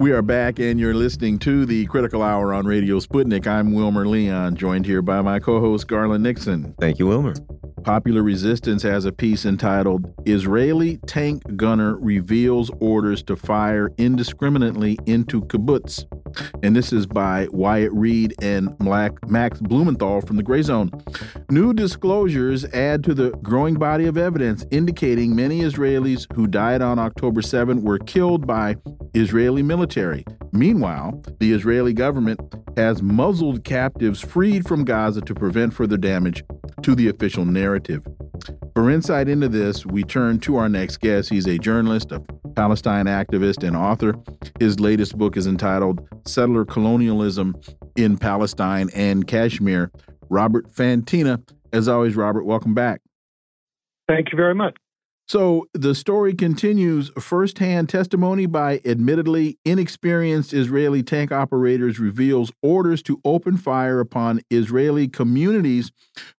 We are back, and you're listening to the Critical Hour on Radio Sputnik. I'm Wilmer Leon, joined here by my co host, Garland Nixon. Thank you, Wilmer. Popular Resistance has a piece entitled Israeli Tank Gunner Reveals Orders to Fire Indiscriminately into Kibbutz. And this is by Wyatt Reed and Max Blumenthal from the Gray Zone. New disclosures add to the growing body of evidence indicating many Israelis who died on October 7 were killed by Israeli military. Meanwhile, the Israeli government has muzzled captives freed from Gaza to prevent further damage to the official narrative. For insight into this, we turn to our next guest. He's a journalist, a Palestine activist, and author. His latest book is entitled Settler Colonialism in Palestine and Kashmir. Robert Fantina. As always, Robert, welcome back. Thank you very much. So the story continues. Firsthand testimony by admittedly inexperienced Israeli tank operators reveals orders to open fire upon Israeli communities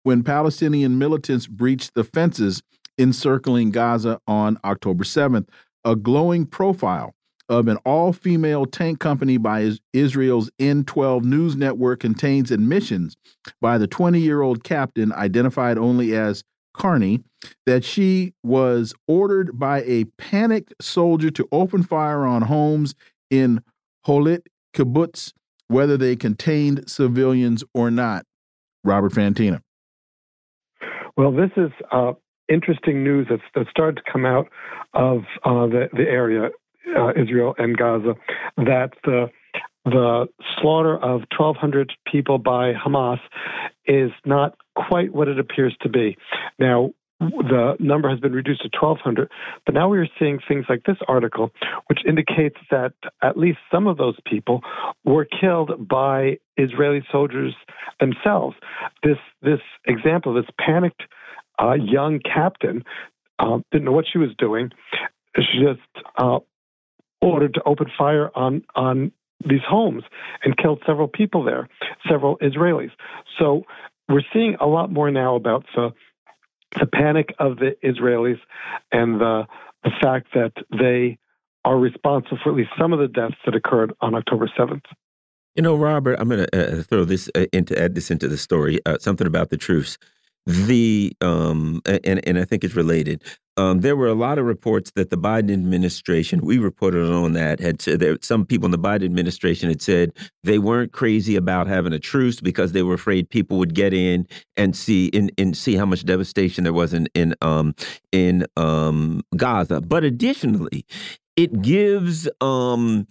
when Palestinian militants breached the fences encircling Gaza on October 7th. A glowing profile of an all female tank company by Israel's N12 news network contains admissions by the 20 year old captain, identified only as Carney that she was ordered by a panicked soldier to open fire on homes in Holit kibbutz, whether they contained civilians or not. Robert Fantina. Well, this is uh, interesting news that's, that started to come out of uh, the, the area, uh, Israel and Gaza, that the the slaughter of 1,200 people by Hamas is not quite what it appears to be. Now, the number has been reduced to 1,200. But now we are seeing things like this article, which indicates that at least some of those people were killed by Israeli soldiers themselves. This this example, this panicked uh, young captain, uh, didn't know what she was doing. She just uh, ordered to open fire on on these homes and killed several people there, several Israelis. So we're seeing a lot more now about the the panic of the Israelis and the the fact that they are responsible for at least some of the deaths that occurred on October 7th. You know, Robert, I'm going to uh, throw this uh, into add this into the story. Uh, something about the truce. The um, and and I think it's related. Um, there were a lot of reports that the Biden administration, we reported on that, had said there, some people in the Biden administration had said they weren't crazy about having a truce because they were afraid people would get in and see and, and see how much devastation there was in in um, in um, Gaza. But additionally, it gives um,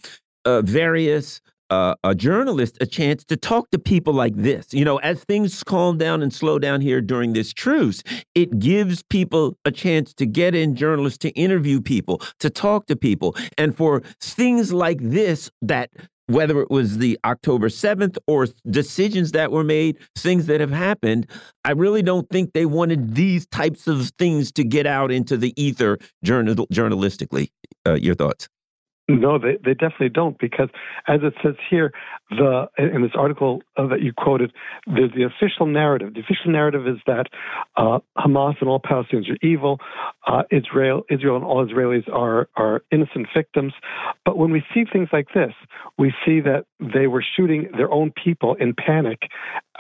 uh, various uh, a journalist a chance to talk to people like this. You know, as things calm down and slow down here during this truce, it gives people a chance to get in journalists to interview people, to talk to people. And for things like this, that whether it was the October 7th or decisions that were made, things that have happened, I really don't think they wanted these types of things to get out into the ether journal journalistically. Uh, your thoughts? No, they, they definitely don't because, as it says here, the in this article uh, that you quoted, there's the official narrative. The official narrative is that uh, Hamas and all Palestinians are evil. Uh, Israel, Israel and all Israelis are are innocent victims. But when we see things like this, we see that they were shooting their own people in panic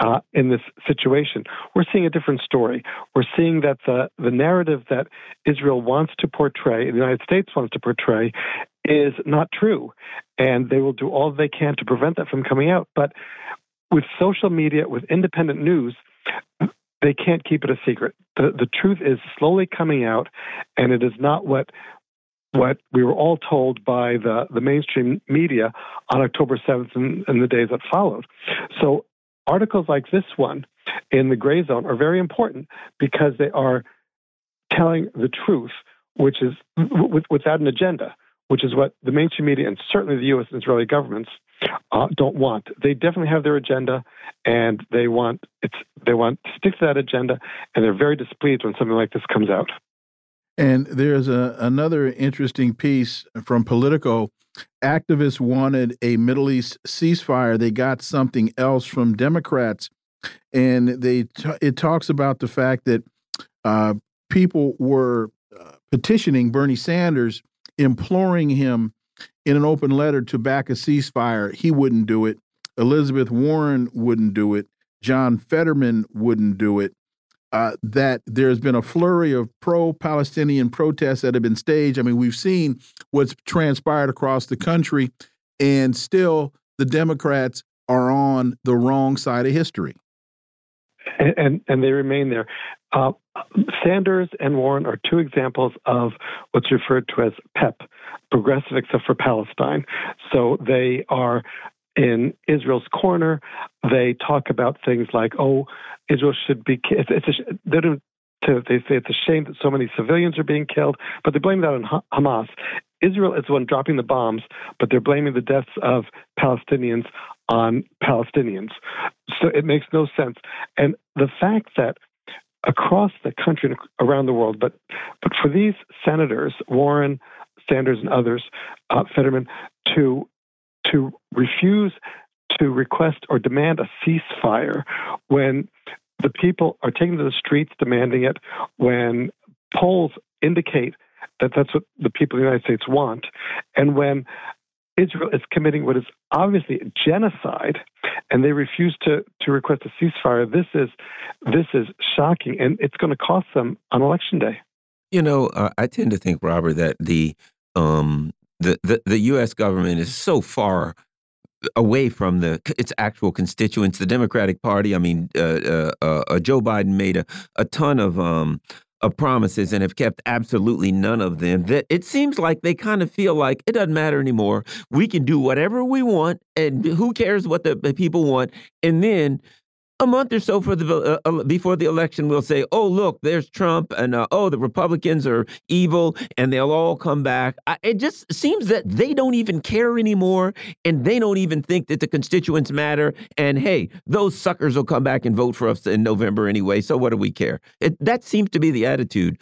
uh, in this situation. We're seeing a different story. We're seeing that the the narrative that Israel wants to portray, the United States wants to portray, is not true. And they will do all they can to prevent that from coming out. But with social media, with independent news, they can't keep it a secret. The, the truth is slowly coming out, and it is not what what we were all told by the, the mainstream media on October 7th and, and the days that followed. So articles like this one in the gray zone are very important because they are telling the truth, which is w- without an agenda which is what the mainstream media and certainly the U.S. and Israeli governments uh, don't want. They definitely have their agenda, and they want it's they want to stick to that agenda, and they're very displeased when something like this comes out. And there's a, another interesting piece from Politico. Activists wanted a Middle East ceasefire. They got something else from Democrats, and they it talks about the fact that uh, people were uh, petitioning Bernie Sanders imploring him in an open letter to back a ceasefire. He wouldn't do it. Elizabeth Warren wouldn't do it. John Fetterman wouldn't do it. Uh, that there's been a flurry of pro Palestinian protests that have been staged. I mean, we've seen what's transpired across the country, and still the Democrats are on the wrong side of history. And, and, and they remain there. Uh, Sanders and Warren are two examples of what's referred to as PEP, Progressive Except for Palestine. So they are in Israel's corner. They talk about things like, oh, Israel should be. It's, it's a, they don't. To, they say it's a shame that so many civilians are being killed, but they blame that on Hamas. Israel is the one dropping the bombs, but they're blaming the deaths of Palestinians on Palestinians. So it makes no sense. And the fact that across the country and around the world. But but for these senators, Warren, Sanders, and others, uh, Fetterman, to to refuse to request or demand a ceasefire when the people are taking to the streets demanding it, when polls indicate that that's what the people of the United States want, and when Israel is committing what is obviously genocide, and they refuse to, to request a ceasefire. This is this is shocking, and it's going to cost them on election day. You know, uh, I tend to think, Robert, that the um, the, the the U.S. government is so far away from the its actual constituents. The Democratic Party. I mean, uh, uh, uh, Joe Biden made a a ton of um, of promises and have kept absolutely none of them. That it seems like they kind of feel like it doesn't matter anymore. We can do whatever we want, and who cares what the, people want? And then a month or so for the uh, uh, before the election, we'll say, "Oh, look, there's Trump," and uh, "Oh, the Republicans are evil," and they'll all come back. I, it just seems that they don't even care anymore, and they don't even think that the constituents matter. And hey, those suckers will come back and vote for us in November anyway. So what do we care? It, that seems to be the attitude,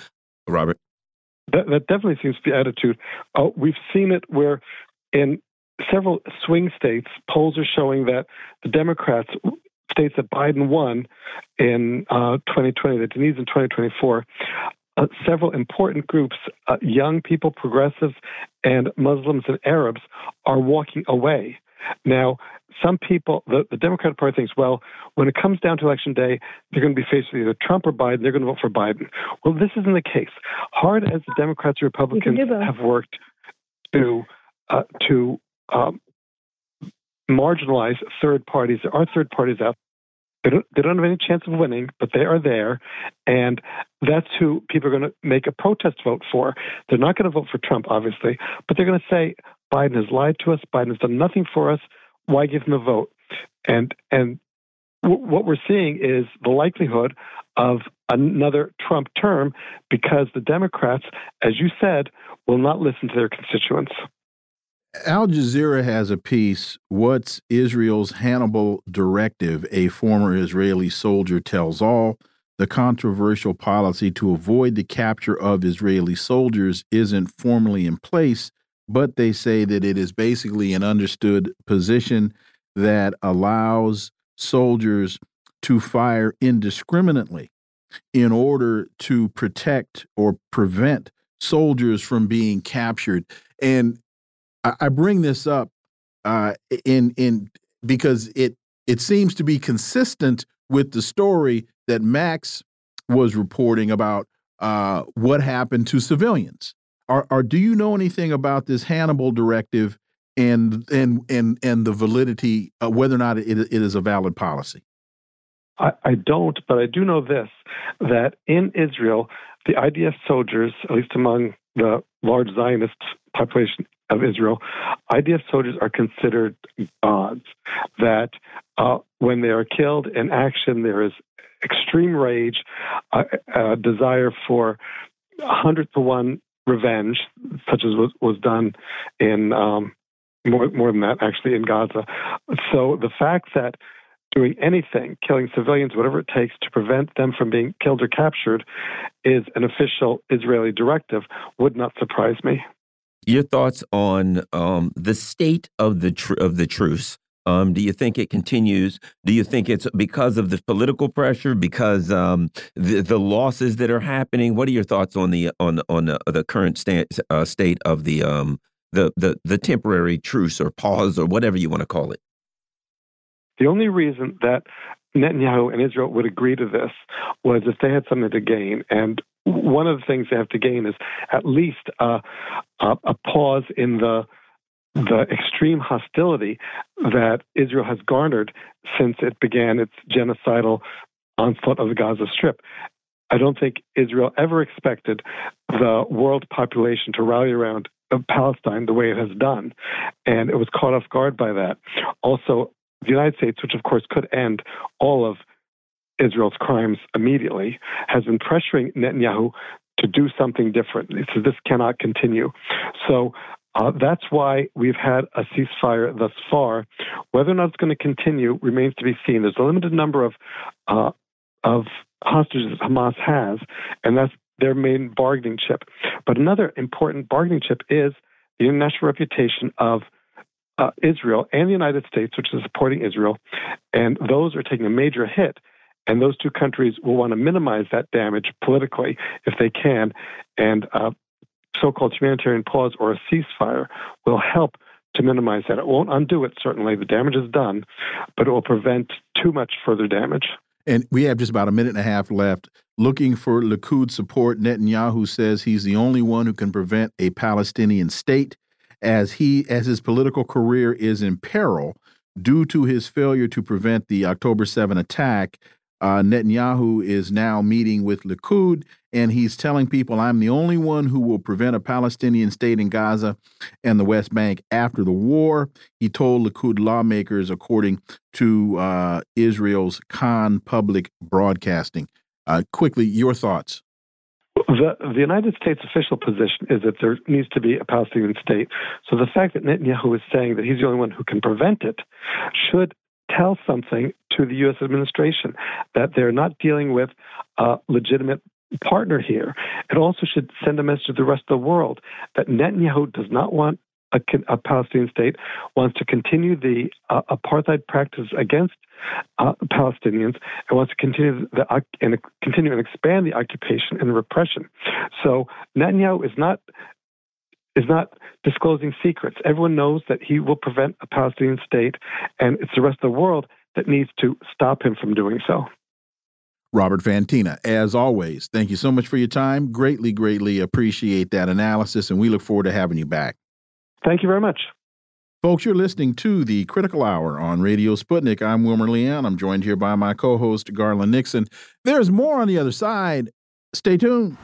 Robert. That, that definitely seems to be the attitude. Uh, we've seen it where in several swing states, polls are showing that the Democrats, states that Biden won in uh, 2020, that he needs in 2024, uh, several important groups, uh, young people, progressives, and Muslims and Arabs, are walking away. Now, some people, the, the Democratic Party thinks, well, when it comes down to election day, they're going to be faced with either Trump or Biden. They're going to vote for Biden. Well, this isn't the case. Hard as the Democrats and Republicans have worked to uh, to um, marginalize third parties. There are third parties out. They don't, they don't have any chance of winning, but they are there, and that's who people are going to make a protest vote for. They're not going to vote for Trump, obviously, but they're going to say Biden has lied to us. Biden has done nothing for us. Why give him a vote? And and w- what we're seeing is the likelihood of another Trump term because the Democrats, as you said, will not listen to their constituents. Al Jazeera has a piece, What's Israel's Hannibal Directive? A former Israeli soldier tells all. The controversial policy to avoid the capture of Israeli soldiers isn't formally in place, but they say that it is basically an understood position that allows soldiers to fire indiscriminately in order to protect or prevent soldiers from being captured. And I, bring this up uh, in in because it it seems to be consistent with the story that Max was reporting about uh, what happened to civilians. Are, are do you know anything about this Hannibal directive and and and and the validity whether or not it, it is a valid policy? I, I don't, but I do know this: that in Israel, the IDF soldiers, at least among the large Zionist population of Israel, IDF soldiers are considered gods. That uh, when they are killed in action, there is extreme rage, a, a desire for hundred to one revenge, such as was, was done in um, more more than that actually in Gaza. So the fact that doing anything, killing civilians, whatever it takes to prevent them from being killed or captured, is an official Israeli directive, would not surprise me your thoughts on um, the state of the of the truce. Um, do you think it continues? Do you think it's because of the political pressure, because um, the, the losses that are happening? What are your thoughts on the on on the, the current sta uh, state of the um, the the the temporary truce or pause or whatever you want to call it? The only reason that Netanyahu and Israel would agree to this was if they had something to gain. And one of the things they have to gain is at least a, a, a pause in the the extreme hostility that Israel has garnered since it began its genocidal onslaught of the Gaza Strip. I don't think Israel ever expected the world population to rally around uh, Palestine the way it has done, and it was caught off guard by that. Also, the United States, which of course could end all of Israel's crimes immediately, has been pressuring Netanyahu to do something different. Says this cannot continue. So uh, that's why we've had a ceasefire thus far. Whether or not it's going to continue remains to be seen. There's a limited number of uh, of hostages Hamas has, and that's their main bargaining chip. But another important bargaining chip is the international reputation of uh, Israel and the United States, which is supporting Israel, and those are taking a major hit and those two countries will want to minimize that damage politically if they can. And uh, so called humanitarian pause or a ceasefire will help to minimize that. It won't undo it, certainly. The damage is done, but it will prevent too much further damage. And we have just about a minute and a half left. Looking for Likud support, Netanyahu says he's the only one who can prevent a Palestinian state as he as his political career is in peril due to his failure to prevent the October 7 attack Uh, Netanyahu is now meeting with Likud, and he's telling people, I'm the only one who will prevent a Palestinian state in Gaza and the West Bank after the war. He told Likud lawmakers, according to uh, Israel's Kan Public Broadcasting. Uh, quickly, your thoughts. The, the United States official position is that there needs to be a Palestinian state. So the fact that Netanyahu is saying that he's the only one who can prevent it should tell something to the U.S. administration that they're not dealing with a legitimate partner here. It also should send a message to the rest of the world that Netanyahu does not want a, a Palestinian state, wants to continue the uh, apartheid practice against uh, Palestinians, and wants to continue the and continue and expand the occupation and repression. So Netanyahu is not is not disclosing secrets. Everyone knows that he will prevent a Palestinian state, and it's the rest of the world that needs to stop him from doing so. Robert Fantina, as always, thank you so much for your time. Greatly, greatly appreciate that analysis, and we look forward to having you back. Thank you very much. Folks, you're listening to the Critical Hour on Radio Sputnik. I'm Wilmer Leon. I'm joined here by my co host, Garland Nixon. There's more on the other side. Stay tuned.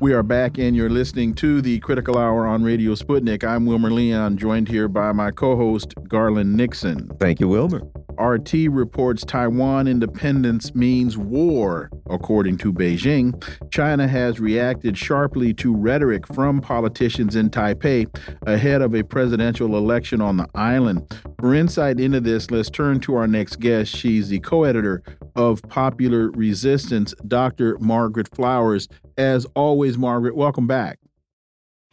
We are back, and you're listening to the Critical Hour on Radio Sputnik. I'm Wilmer Leon, joined here by my co host, Garland Nixon. Thank you, Wilmer. RT reports Taiwan independence means war, according to Beijing. China has reacted sharply to rhetoric from politicians in Taipei ahead of a presidential election on the island. For insight into this, let's turn to our next guest. She's the co editor of Popular Resistance, Dr. Margaret Flowers. As always, Margaret, welcome back.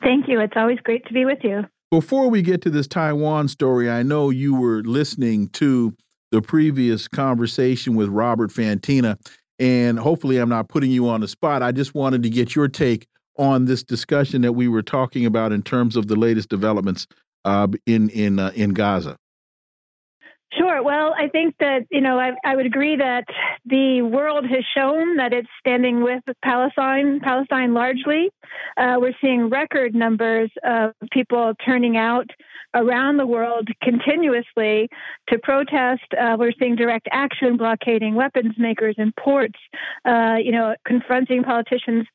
Thank you. It's always great to be with you. Before we get to this Taiwan story, I know you were listening to the previous conversation with Robert Fantina, and hopefully, I'm not putting you on the spot. I just wanted to get your take on this discussion that we were talking about in terms of the latest developments uh, in in uh, in Gaza. Sure. Well, I think that, you know, I, I, would agree that the world has shown that it's standing with Palestine, Palestine largely. Uh, we're seeing record numbers of people turning out around the world continuously to protest. Uh, we're seeing direct action, blockading weapons makers and ports, uh, you know, confronting politicians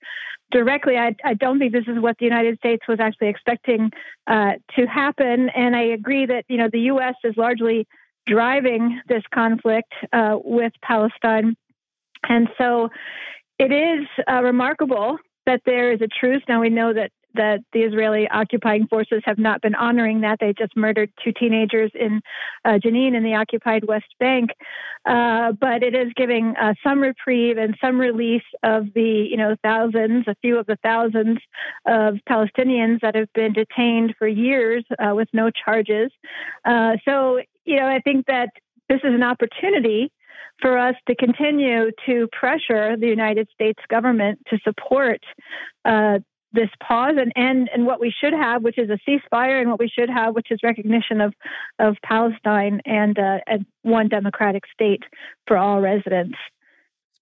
directly. I, I, don't think this is what the United States was actually expecting uh, to happen. And I agree that, you know, the U.S. is largely driving this conflict uh, with Palestine. And so it is uh, remarkable that there is a truce. Now we know that that the Israeli occupying forces have not been honoring that. They just murdered two teenagers in uh, Jenin in the occupied West Bank. Uh, but it is giving uh, some reprieve and some release of the, you know, thousands, a few of the thousands of Palestinians that have been detained for years uh, with no charges. Uh, so, you know, I think that this is an opportunity for us to continue to pressure the United States government to support uh, this pause and, and, and what we should have, which is a ceasefire, and what we should have, which is recognition of, of Palestine and, uh, and one democratic state for all residents.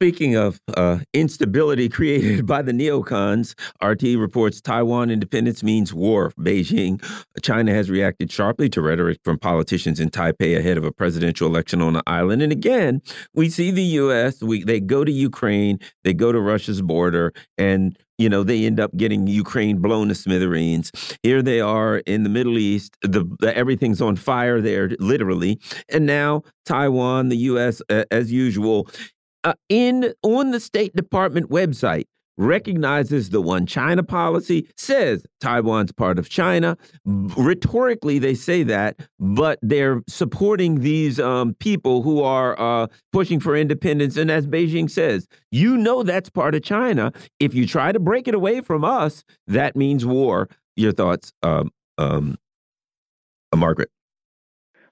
Speaking of uh, instability [laughs] created by the neocons, RT reports Taiwan independence means war. Beijing, China has reacted sharply to rhetoric from politicians in Taipei ahead of a presidential election on the island. And again, we see the U.S. We, they go to Ukraine, they go to Russia's border, and you know they end up getting Ukraine blown to smithereens. Here they are in the Middle East. The, the everything's on fire there, literally. And now Taiwan, the U.S. Uh, as usual, uh, in on the State Department website recognizes the one China policy, says Taiwan's part of China. Rhetorically, they say that, but they're supporting these um, people who are uh, pushing for independence. And as Beijing says, you know that's part of China. If you try to break it away from us, that means war. Your thoughts, um, um, uh, Margaret?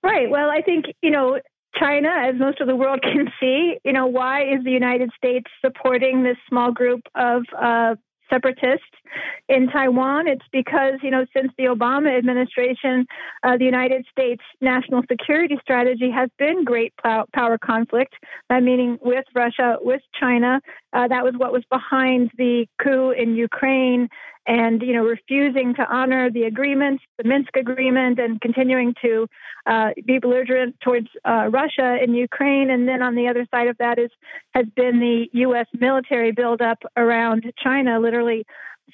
Right. Well, I think, you know, China, as most of the world [laughs] can see, you know, why is the United States supporting this small group of uh, separatists in Taiwan. It's because, you know, since the Obama administration, uh, the United States national security strategy has been great power conflict, uh, meaning with Russia, with China. Uh, that was what was behind the coup in Ukraine and you know refusing to honor the agreements, the Minsk agreement, and continuing to uh, be belligerent towards uh, Russia in Ukraine. And then on the other side of that is has been the U.S. military buildup around China, literally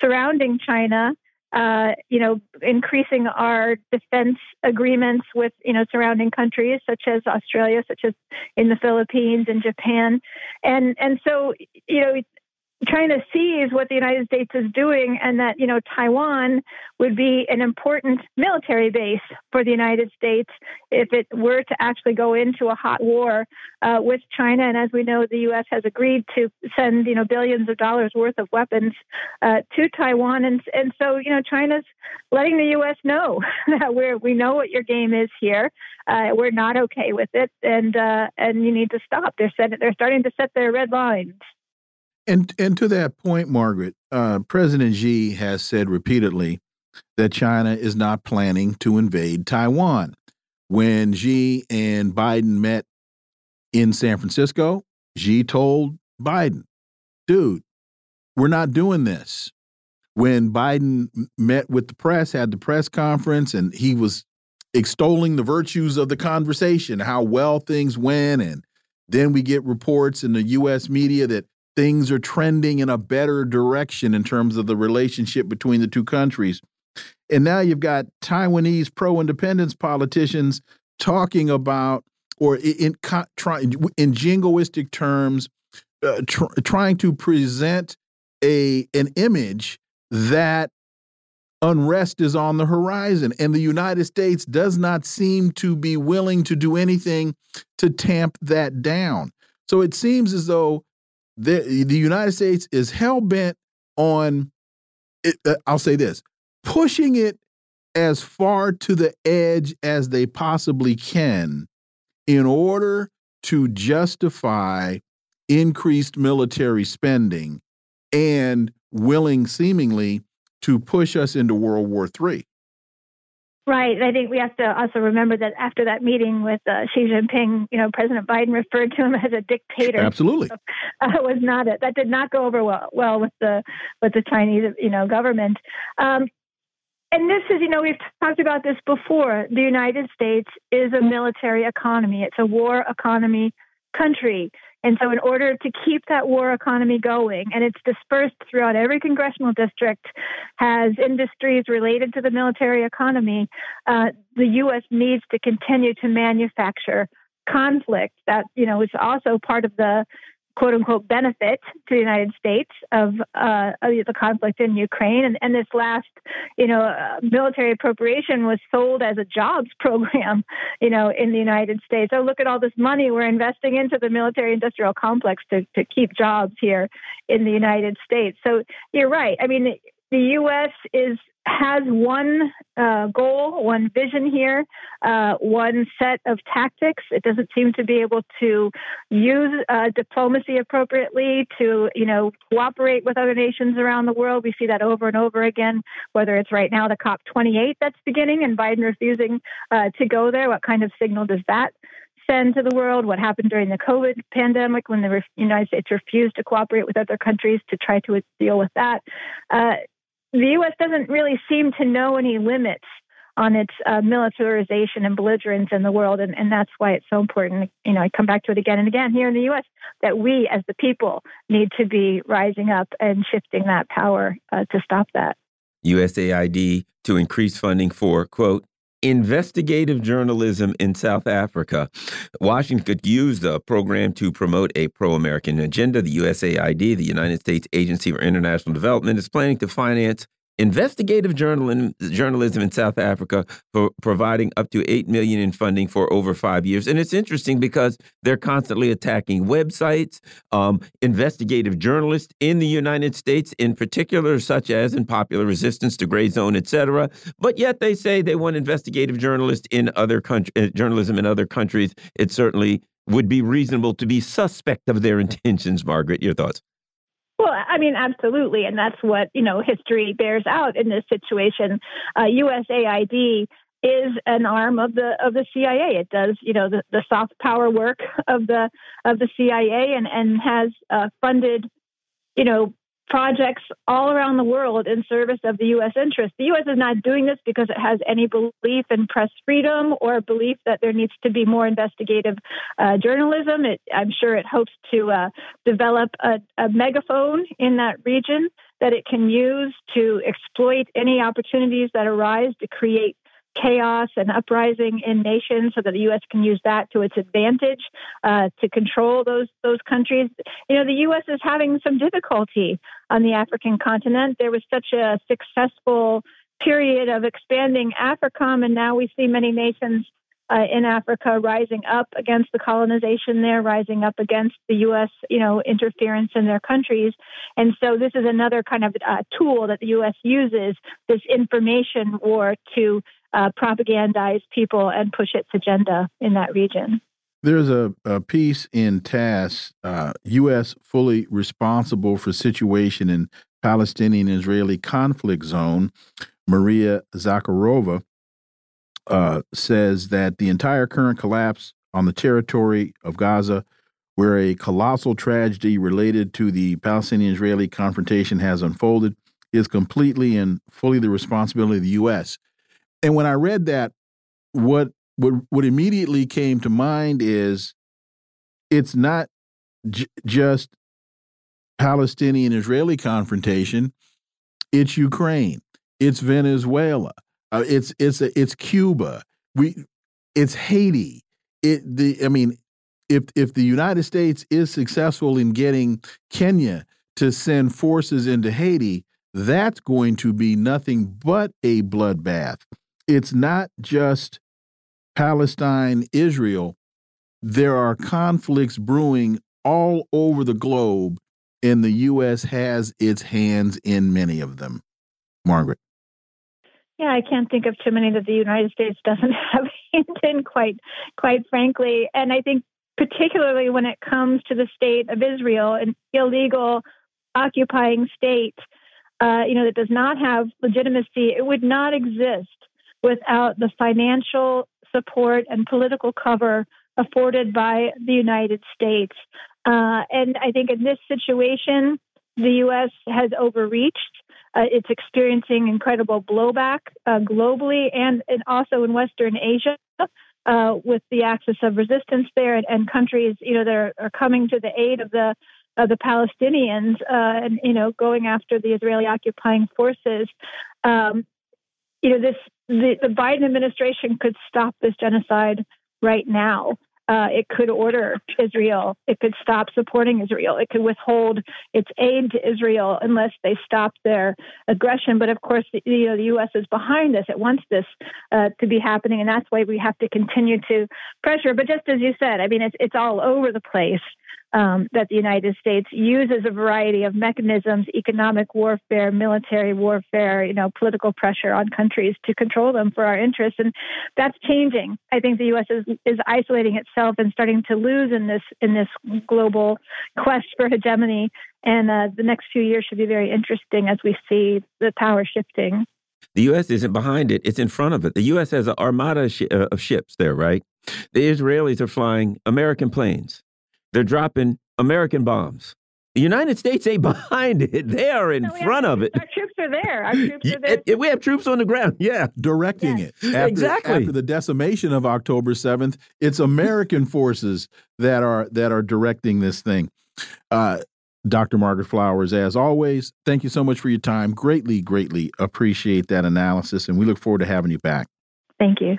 surrounding China. Uh, you know, increasing our defense agreements with you know surrounding countries such as Australia, such as in the Philippines and Japan, and and so you know China sees what the United States is doing and that, you know, Taiwan would be an important military base for the United States if it were to actually go into a hot war uh, with China. And as we know, the U.S. has agreed to send, you know, billions of dollars worth of weapons uh, to Taiwan. And, and so, you know, China's letting the U.S. know [laughs] that we're, we know what your game is here. Uh, we're not okay with it. And, uh, and you need to stop. They're, set, they're starting to set their red lines. And and to that point, Margaret, uh, President Xi has said repeatedly that China is not planning to invade Taiwan. When Xi and Biden met in San Francisco, Xi told Biden, "Dude, we're not doing this." When Biden met with the press, had the press conference, and he was extolling the virtues of the conversation, how well things went, and then we get reports in the U.S. media that things are trending in a better direction in terms of the relationship between the two countries. And now you've got Taiwanese pro independence politicians talking about, or in, in, in jingoistic terms, uh, tr trying to present a an image that unrest is on the horizon and the United States does not seem to be willing to do anything to tamp that down. So it seems as though the, the United States is hell bent on, it, uh, I'll say this, pushing it as far to the edge as they possibly can in order to justify increased military spending and willing seemingly to push us into World War III. Right. I think we have to also remember that after that meeting with uh, Xi Jinping, you know, President Biden referred to him [laughs] as a dictator. Absolutely. So, uh, was not it. That did not go over well, well with the with the Chinese, you know, government. Um, and this is, you know, we've talked about this before. The United States is a military economy. It's a war economy country. And so, in order to keep that war economy going, and it's dispersed throughout every congressional district, has industries related to the military economy, uh, the U.S. needs to continue to manufacture conflict. That you know is also part of the quote unquote benefit to the United States of, uh, the conflict in Ukraine. And, and this last, you know, uh, military appropriation was sold as a jobs [laughs] program, you know, in the United States. Oh, look at all this money we're investing into the military industrial complex to, to keep jobs here in the United States. So you're right. I mean, the U.S. is has one uh, goal, one vision here, uh, one set of tactics. It doesn't seem to be able to use uh, diplomacy appropriately to, you know, cooperate with other nations around the world. We see that over and over again. Whether it's right now the COP28 that's beginning and Biden refusing uh, to go there, what kind of signal does that? Send to the world what happened during the COVID pandemic when the United States refused to cooperate with other countries to try to deal with that. Uh, the U.S. doesn't really seem to know any limits on its uh, militarization and belligerence in the world, and, and that's why it's so important. You know, I come back to it again and again here in the U.S. that we, as the people, need to be rising up and shifting that power uh, to stop that. USAID to increase funding for quote investigative journalism in South Africa. Washington could use the program to promote a pro American agenda. The USAID, the United States Agency for International Development, is planning to finance investigative journalism, journalism in South Africa for providing up to 8 million in funding for over five years. And it's interesting because they're constantly attacking websites, um, investigative journalists in the United States in particular, such as in Popular Resistance to Grayzone, etc. But yet they say they want investigative journalists in other countries, uh, journalism in other countries. It certainly would be reasonable to be suspect of their [laughs] intentions, Margaret. Your thoughts? Well, I mean, absolutely, and that's what you know history bears out in this situation. Uh, USAID is an arm of the of the CIA. It does you know the, the soft power work of the of the CIA and and has uh, funded you know projects all around the world in service of the U.S. interest. The U.S. is not doing this because it has any belief in press freedom or belief that there needs to be more investigative uh, journalism. It, I'm sure it hopes to uh, develop a, a megaphone in that region that it can use to exploit any opportunities that arise to create chaos and uprising in nations so that the U.S. can use that to its advantage uh, to control those those countries. You know, the U.S. is having some difficulty on the African continent. There was such a successful period of expanding AFRICOM, and now we see many nations uh, in Africa rising up against the colonization there, rising up against the U.S. you know interference in their countries, and so this is another kind of uh, tool that the U.S. uses this information war to uh, propagandize people and push its agenda in that region. There's a, a piece in TASS, uh, U.S. fully responsible for situation in Palestinian-Israeli conflict zone. Maria Zakharova uh, says that the entire current collapse on the territory of Gaza, where a colossal tragedy related to the Palestinian-Israeli confrontation has unfolded, is completely and fully the responsibility of the U.S. And when I read that, what what what immediately came to mind is it's not just Palestinian Israeli confrontation, it's Ukraine, it's Venezuela, uh, it's it's it's Cuba, we it's Haiti. It the I mean, if if the United States is successful in getting Kenya to send forces into Haiti, that's going to be nothing but a bloodbath it's not just Palestine, Israel. There are conflicts brewing all over the globe, and the U.S. has its hands in many of them. Margaret. Yeah, I can't think of too many that the United States doesn't [laughs] have in, quite, quite frankly. And I think particularly when it comes to the state of Israel, an illegal occupying state, uh, you know, that does not have legitimacy, it would not exist without the financial support and political cover afforded by the United States. Uh, and I think in this situation, the U.S. has overreached. Uh, it's experiencing incredible blowback uh, globally and, and, also in Western Asia uh, with the axis of resistance there and, and, countries, you know, that are, are, coming to the aid of the of the Palestinians uh, and you know going after the Israeli occupying forces. Um, you know, this the, the Biden administration could stop this genocide right now. Uh, it could order Israel. It could stop supporting Israel. It could withhold its aid to Israel unless they stop their aggression. But of course, you know, the U.S. is behind this. It wants this uh, to be happening, and that's why we have to continue to pressure. But just as you said, I mean, it's it's all over the place um, that the United States uses a variety of mechanisms, economic warfare, military warfare, you know, political pressure on countries to control them for our interests. And that's changing. I think the U.S. is, is isolating itself and starting to lose in this in this global quest for hegemony. And uh, the next few years should be very interesting as we see the power shifting. The U.S. isn't behind it; it's in front of it. The U.S. has an armada uh, of ships there, right? The Israelis are flying American planes. They're dropping American bombs. The United States ain't [laughs] behind it. They are in no, front have, of it. Our troops are there. Our [laughs] troops are there. we have troops on the ground. [laughs] Yeah. Directing yes. it. After, exactly. After the decimation of October 7th, it's American forces that are that are directing this thing. Uh, Dr. Margaret Flowers, as always, thank you so much for your time. Greatly, greatly appreciate that analysis, and we look forward to having you back. Thank you.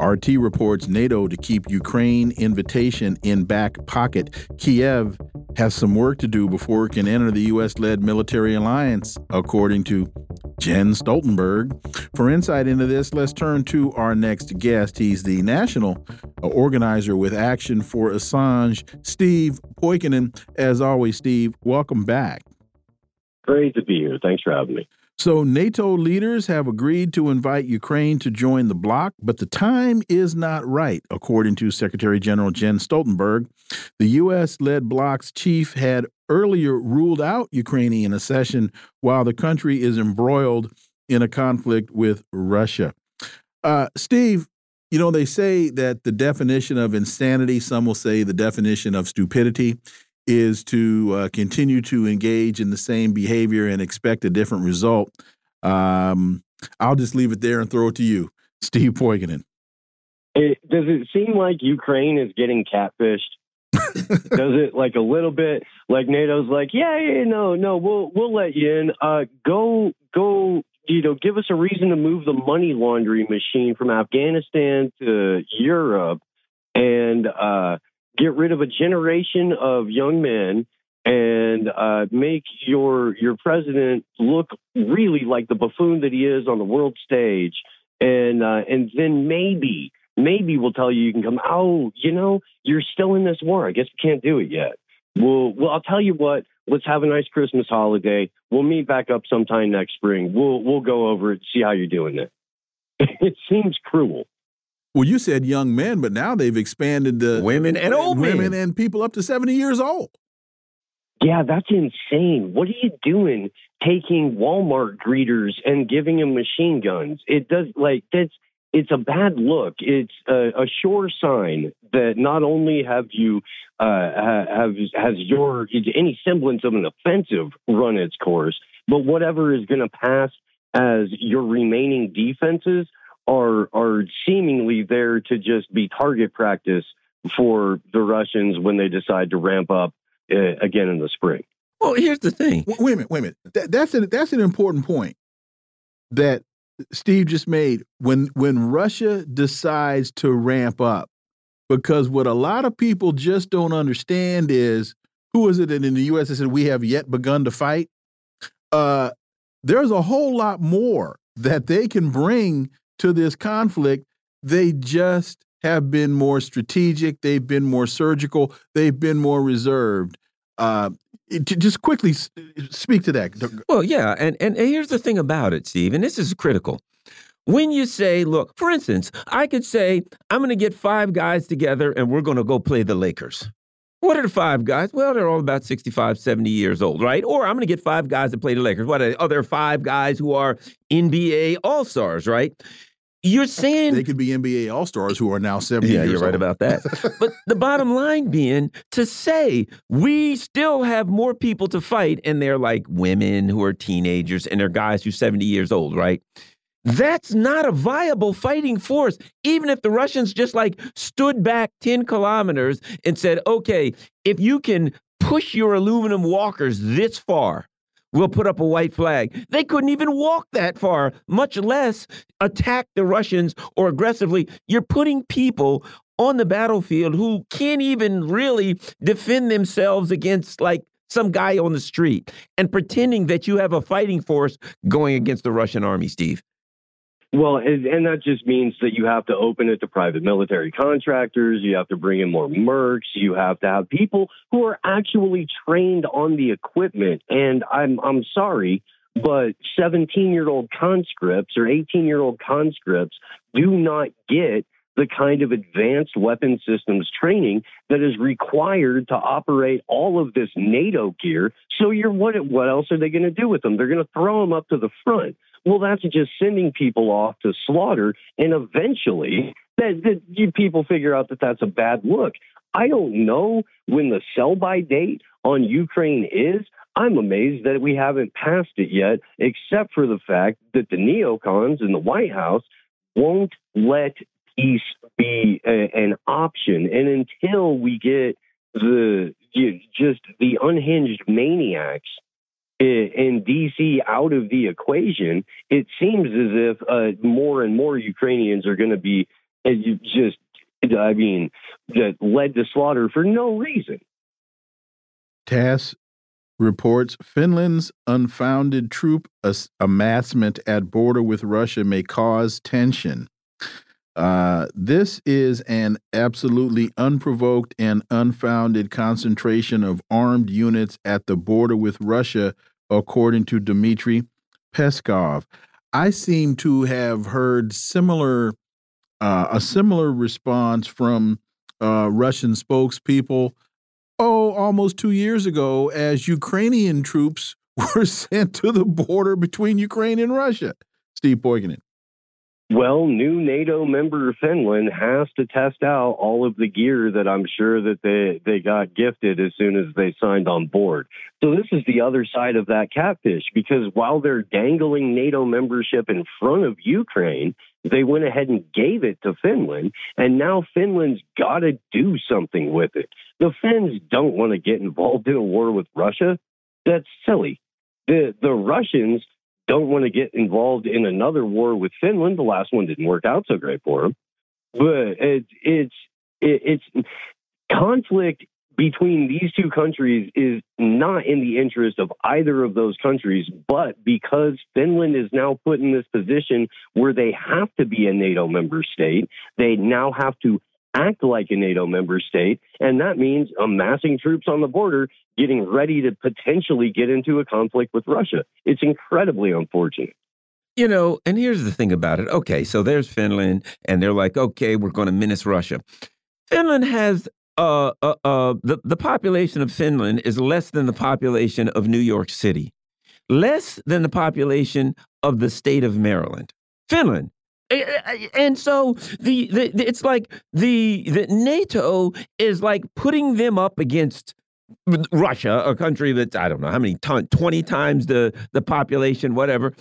RT reports NATO to keep Ukraine invitation in back pocket. Kiev has some work to do before it can enter the U.S. led military alliance, according to Jens Stoltenberg. For insight into this, let's turn to our next guest. He's the national organizer with Action for Assange, Steve Poikonen. As always, Steve, welcome back. Great to be here. Thanks for having me. So, NATO leaders have agreed to invite Ukraine to join the bloc, but the time is not right, according to Secretary General Jens Stoltenberg. The U.S. led bloc's chief had earlier ruled out Ukrainian accession while the country is embroiled in a conflict with Russia. Uh, Steve, you know, they say that the definition of insanity, some will say the definition of stupidity, is to uh, continue to engage in the same behavior and expect a different result. Um, I'll just leave it there and throw it to you, [laughs] Steve Poikonen. It, does it seem like Ukraine is getting catfished? [laughs] does it like a little bit like NATO's like, yeah, yeah, no, no, we'll we'll let you in. Uh, go, go, you know, give us a reason to move the money laundering machine from Afghanistan to Europe, and uh, get rid of a generation of young men and uh, make your your president look really like the buffoon that he is on the world stage, and uh, and then maybe maybe we'll tell you you can come. Oh, you know, you're still in this war. I guess we can't do it yet. Well, well, I'll tell you what. Let's have a nice Christmas holiday. We'll meet back up sometime next spring. We'll we'll go over it, see how you're doing it. [laughs] It seems cruel. Well, you said young men, but now they've expanded to women and old women men. and people up to 70 years old. Yeah, that's insane. What are you doing taking Walmart greeters and giving them machine guns? It does like that's it's a bad look. It's a, a sure sign that not only have you uh, have has your any semblance of an offensive run its course, but whatever is going to pass as your remaining defenses are are seemingly there to just be target practice for the Russians when they decide to ramp up uh, again in the spring. Well, here's the thing. Wait, wait a minute. Wait a minute. That, that's an that's an important point that Steve just made. When when Russia decides to ramp up, because what a lot of people just don't understand is who is it that in the U.S. that said we have yet begun to fight? Uh, there's a whole lot more that they can bring to this conflict. They just have been more strategic. They've been more surgical. They've been more reserved. Uh, just quickly speak to that. Well, yeah, and, and here's the thing about it, Steve, and this is critical. When you say, look, for instance, I could say, I'm going to get five guys together and we're going to go play the Lakers. What are the five guys? Well, they're all about 65, 70 years old, right? Or I'm going to get five guys to play the Lakers. What are, there five guys who are NBA All Stars, right? You're saying they could be NBA All Stars who are now 70 yeah, years you're right old. about that. [laughs] but the bottom line being to say we still have more people to fight, and they're like women who are teenagers and they're guys who are 70 years old, right? That's not a viable fighting force. Even if the Russians just like stood back 10 kilometers and said, okay, if you can push your aluminum walkers this far, we'll put up a white flag. They couldn't even walk that far, much less attack the Russians or aggressively. You're putting people on the battlefield who can't even really defend themselves against like some guy on the street and pretending that you have a fighting force going against the Russian army, Steve. Well, and, and, that just means that you have to open it to private military contractors. You have to bring in more mercs. You have to have people who are actually trained on the equipment. And I'm I'm sorry, but 17 year old conscripts or 18 year old conscripts do not get the kind of advanced weapon systems training that is required to operate all of this NATO gear. So you're what what else are they going to do with them? They're going to throw them up to the front. Well, that's just sending people off to slaughter, and eventually, that, that you, people figure out that that's a bad look. I don't know when the sell by date on Ukraine is. I'm amazed that we haven't passed it yet, except for the fact that the neocons in the White House won't let peace be a, an option. And until we get the you, just the unhinged maniacs in DC out of the equation, it seems as if uh, more and more Ukrainians are going to be and just, I mean, that led to slaughter for no reason. TASS reports Finland's unfounded troop amassment at border with Russia may cause tension. Uh, this is an absolutely unprovoked and unfounded concentration of armed units at the border with Russia, according to Dmitry Peskov. I seem to have heard similar uh, a similar response from uh, Russian spokespeople. Oh, almost two years ago, as Ukrainian troops [laughs] were sent to the border between Ukraine and Russia. Steve Poikonen. Well, new NATO member Finland has to test out all of the gear that I'm sure that they, they got gifted as soon as they signed on board. So this is the other side of that catfish because while they're dangling NATO membership in front of Ukraine, they went ahead and gave it to Finland, and now Finland's got to do something with it. The Finns don't want to get involved in a war with Russia. That's silly. The the Russians don't want to get involved in another war with Finland. The last one didn't work out so great for them. But it, it's it, it's conflict between these two countries is not in the interest of either of those countries, but because Finland is now put in this position where they have to be a NATO member state, they now have to act like a NATO member state. And that means amassing troops on the border, getting ready to potentially get into a conflict with Russia. It's incredibly unfortunate. You know, and here's the thing about it. Okay, so there's Finland, and they're like, okay, we're going to menace Russia. Finland has uh, uh, uh, the the population of Finland is less than the population of New York City, less than the population of the state of Maryland. Finland and so the, the it's like the the NATO is like putting them up against Russia, a country that's I don't know how many ton, twenty times the the population, whatever.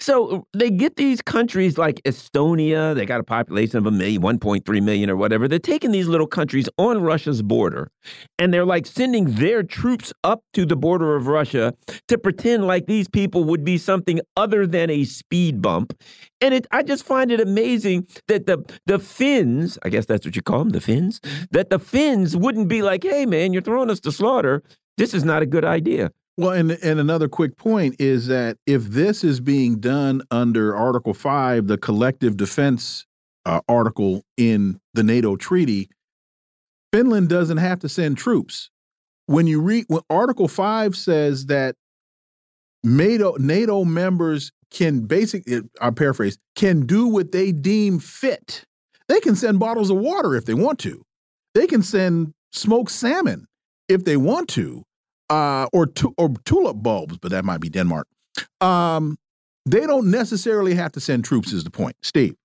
So they get these countries like Estonia. They got a population of a million, one point three million, or whatever. They're taking these little countries on Russia's border, and they're like sending their troops up to the border of Russia to pretend like these people would be something other than a speed bump. And it, I just find it amazing that the the Finns, I guess that's what you call them, the Finns, that the Finns wouldn't be like, "Hey, man, you're throwing us to slaughter. This is not a good idea." Well, and and another quick point is that if this is being done under Article Five, the collective defense uh, article in the NATO treaty, Finland doesn't have to send troops. When you read, when Article Five says that NATO NATO members can basically, I paraphrase, can do what they deem fit. They can send bottles of water if they want to. They can send smoked salmon if they want to, uh, or tu or tulip bulbs, but that might be Denmark. Um, they don't necessarily have to send troops. Is the point, Steve?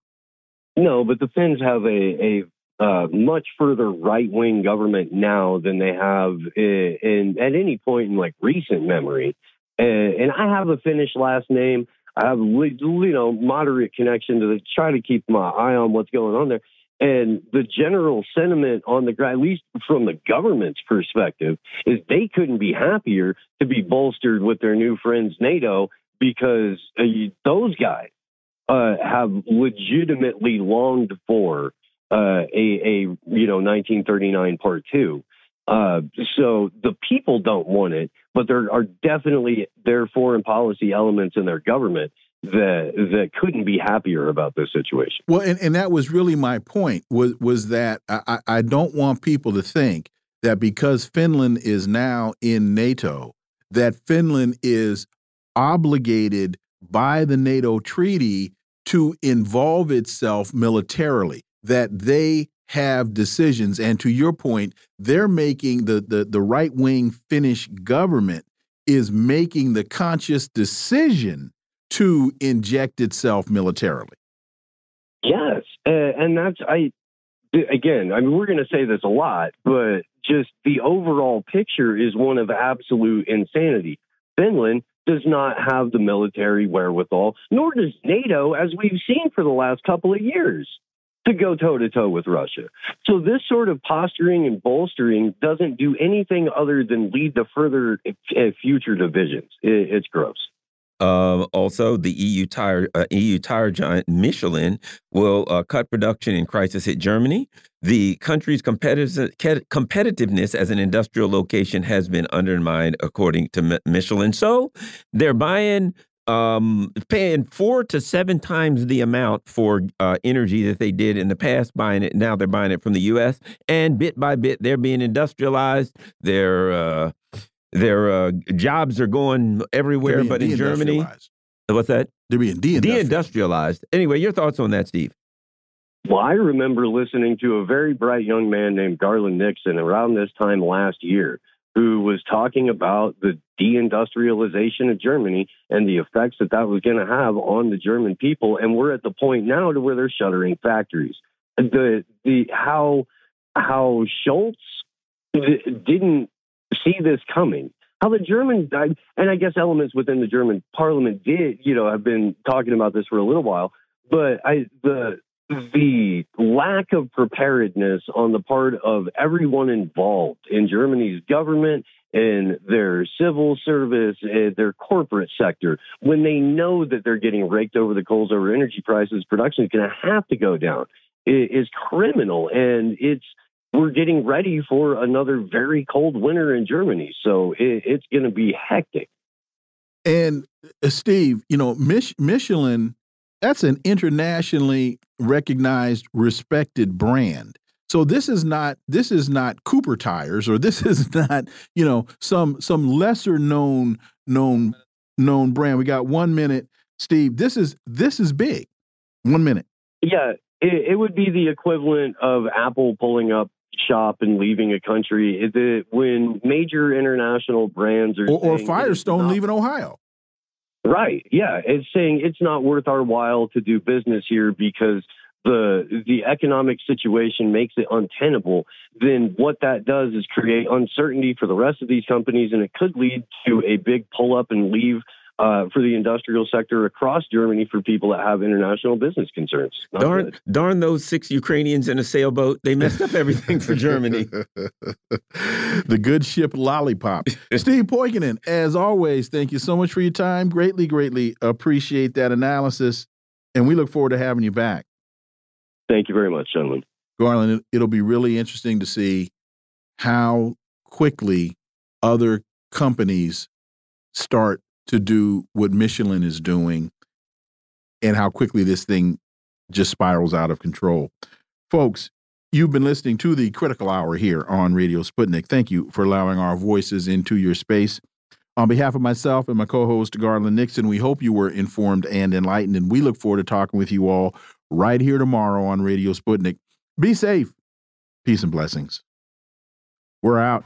No, but the Finns have a, a uh, much further right wing government now than they have in, in, at any point in like recent memory. And, and I have a Finnish last name. I have you know moderate connection to the, try to keep my eye on what's going on there. And the general sentiment on the ground, at least from the government's perspective, is they couldn't be happier to be bolstered with their new friends NATO because uh, those guys uh, have legitimately longed for uh, a, a you know 1939 Part Two. Uh, so the people don't want it, but there are definitely their foreign policy elements in their government that that couldn't be happier about this situation. Well, and, and that was really my point was was that I, I don't want people to think that because Finland is now in NATO, that Finland is obligated by the NATO treaty to involve itself militarily, that they have decisions. And to your point, they're making the the, the right wing Finnish government is making the conscious decision to inject itself militarily. Yes, uh, and that's I. Again, I mean, we're going to say this a lot, but just the overall picture is one of absolute insanity. Finland does not have the military wherewithal, nor does NATO, as we've seen for the last couple of years to go toe to toe with Russia. So this sort of posturing and bolstering doesn't do anything other than lead to further uh, future divisions. It's gross. Uh, also, the EU tire uh, EU tire giant Michelin will uh, cut production in crisis hit Germany. The country's competitiveness as an industrial location has been undermined, according to Michelin. So they're buying um, paying four to seven times the amount for uh, energy that they did in the past, buying it now they're buying it from the U.S. and bit by bit they're being industrialized. Their uh, their uh, jobs are going everywhere, but in Germany, what's that? They're being deindustrialized. Anyway, your thoughts on that, Steve? Well, I remember listening to a very bright young man named Garland Nixon around this time last year who was talking about the deindustrialization of Germany and the effects that that was going to have on the German people. And we're at the point now to where they're shuttering factories. The the how how Scholz didn't see this coming. How the German and I guess elements within the German parliament did, you know, have been talking about this for a little while. But I the the lack of preparedness on the part of everyone involved in Germany's government in their civil service, their corporate sector, when they know that they're getting raked over the coals over energy prices, production is going to have to go down, is criminal. And it's we're getting ready for another very cold winter in Germany. So it, it's going to be hectic. And uh, Steve, you know, Mich Michelin, that's an internationally recognized, respected brand. So this is not this is not Cooper tires or this [laughs] is not you know some some lesser known known known brand. We got one minute, Steve. This is this is big. One minute. Yeah, it, it would be the equivalent of Apple pulling up shop and leaving a country. Is it, when major international brands are or, or Firestone not, leaving Ohio. Right. Yeah. It's saying it's not worth our while to do business here because the the economic situation makes it untenable, then what that does is create uncertainty for the rest of these companies, and it could lead to a big pull up and leave uh, for the industrial sector across Germany for people that have international business concerns. Not darn, good. darn those six Ukrainians in a sailboat! They messed up everything for Germany. [laughs] the good ship lollipop. [laughs] Steve Poikonen, as always, thank you so much for your time. Greatly, greatly appreciate that analysis, and we look forward to having you back. Thank you very much, gentlemen. Garland, it'll be really interesting to see how quickly other companies start to do what Michelin is doing and how quickly this thing just spirals out of control. Folks, you've been listening to the Critical Hour here on Radio Sputnik. Thank you for allowing our voices into your space. On behalf of myself and my co host, Garland Nixon, we hope you were informed and enlightened, and we look forward to talking with you all right here tomorrow on Radio Sputnik. Be safe. Peace and blessings. We're out.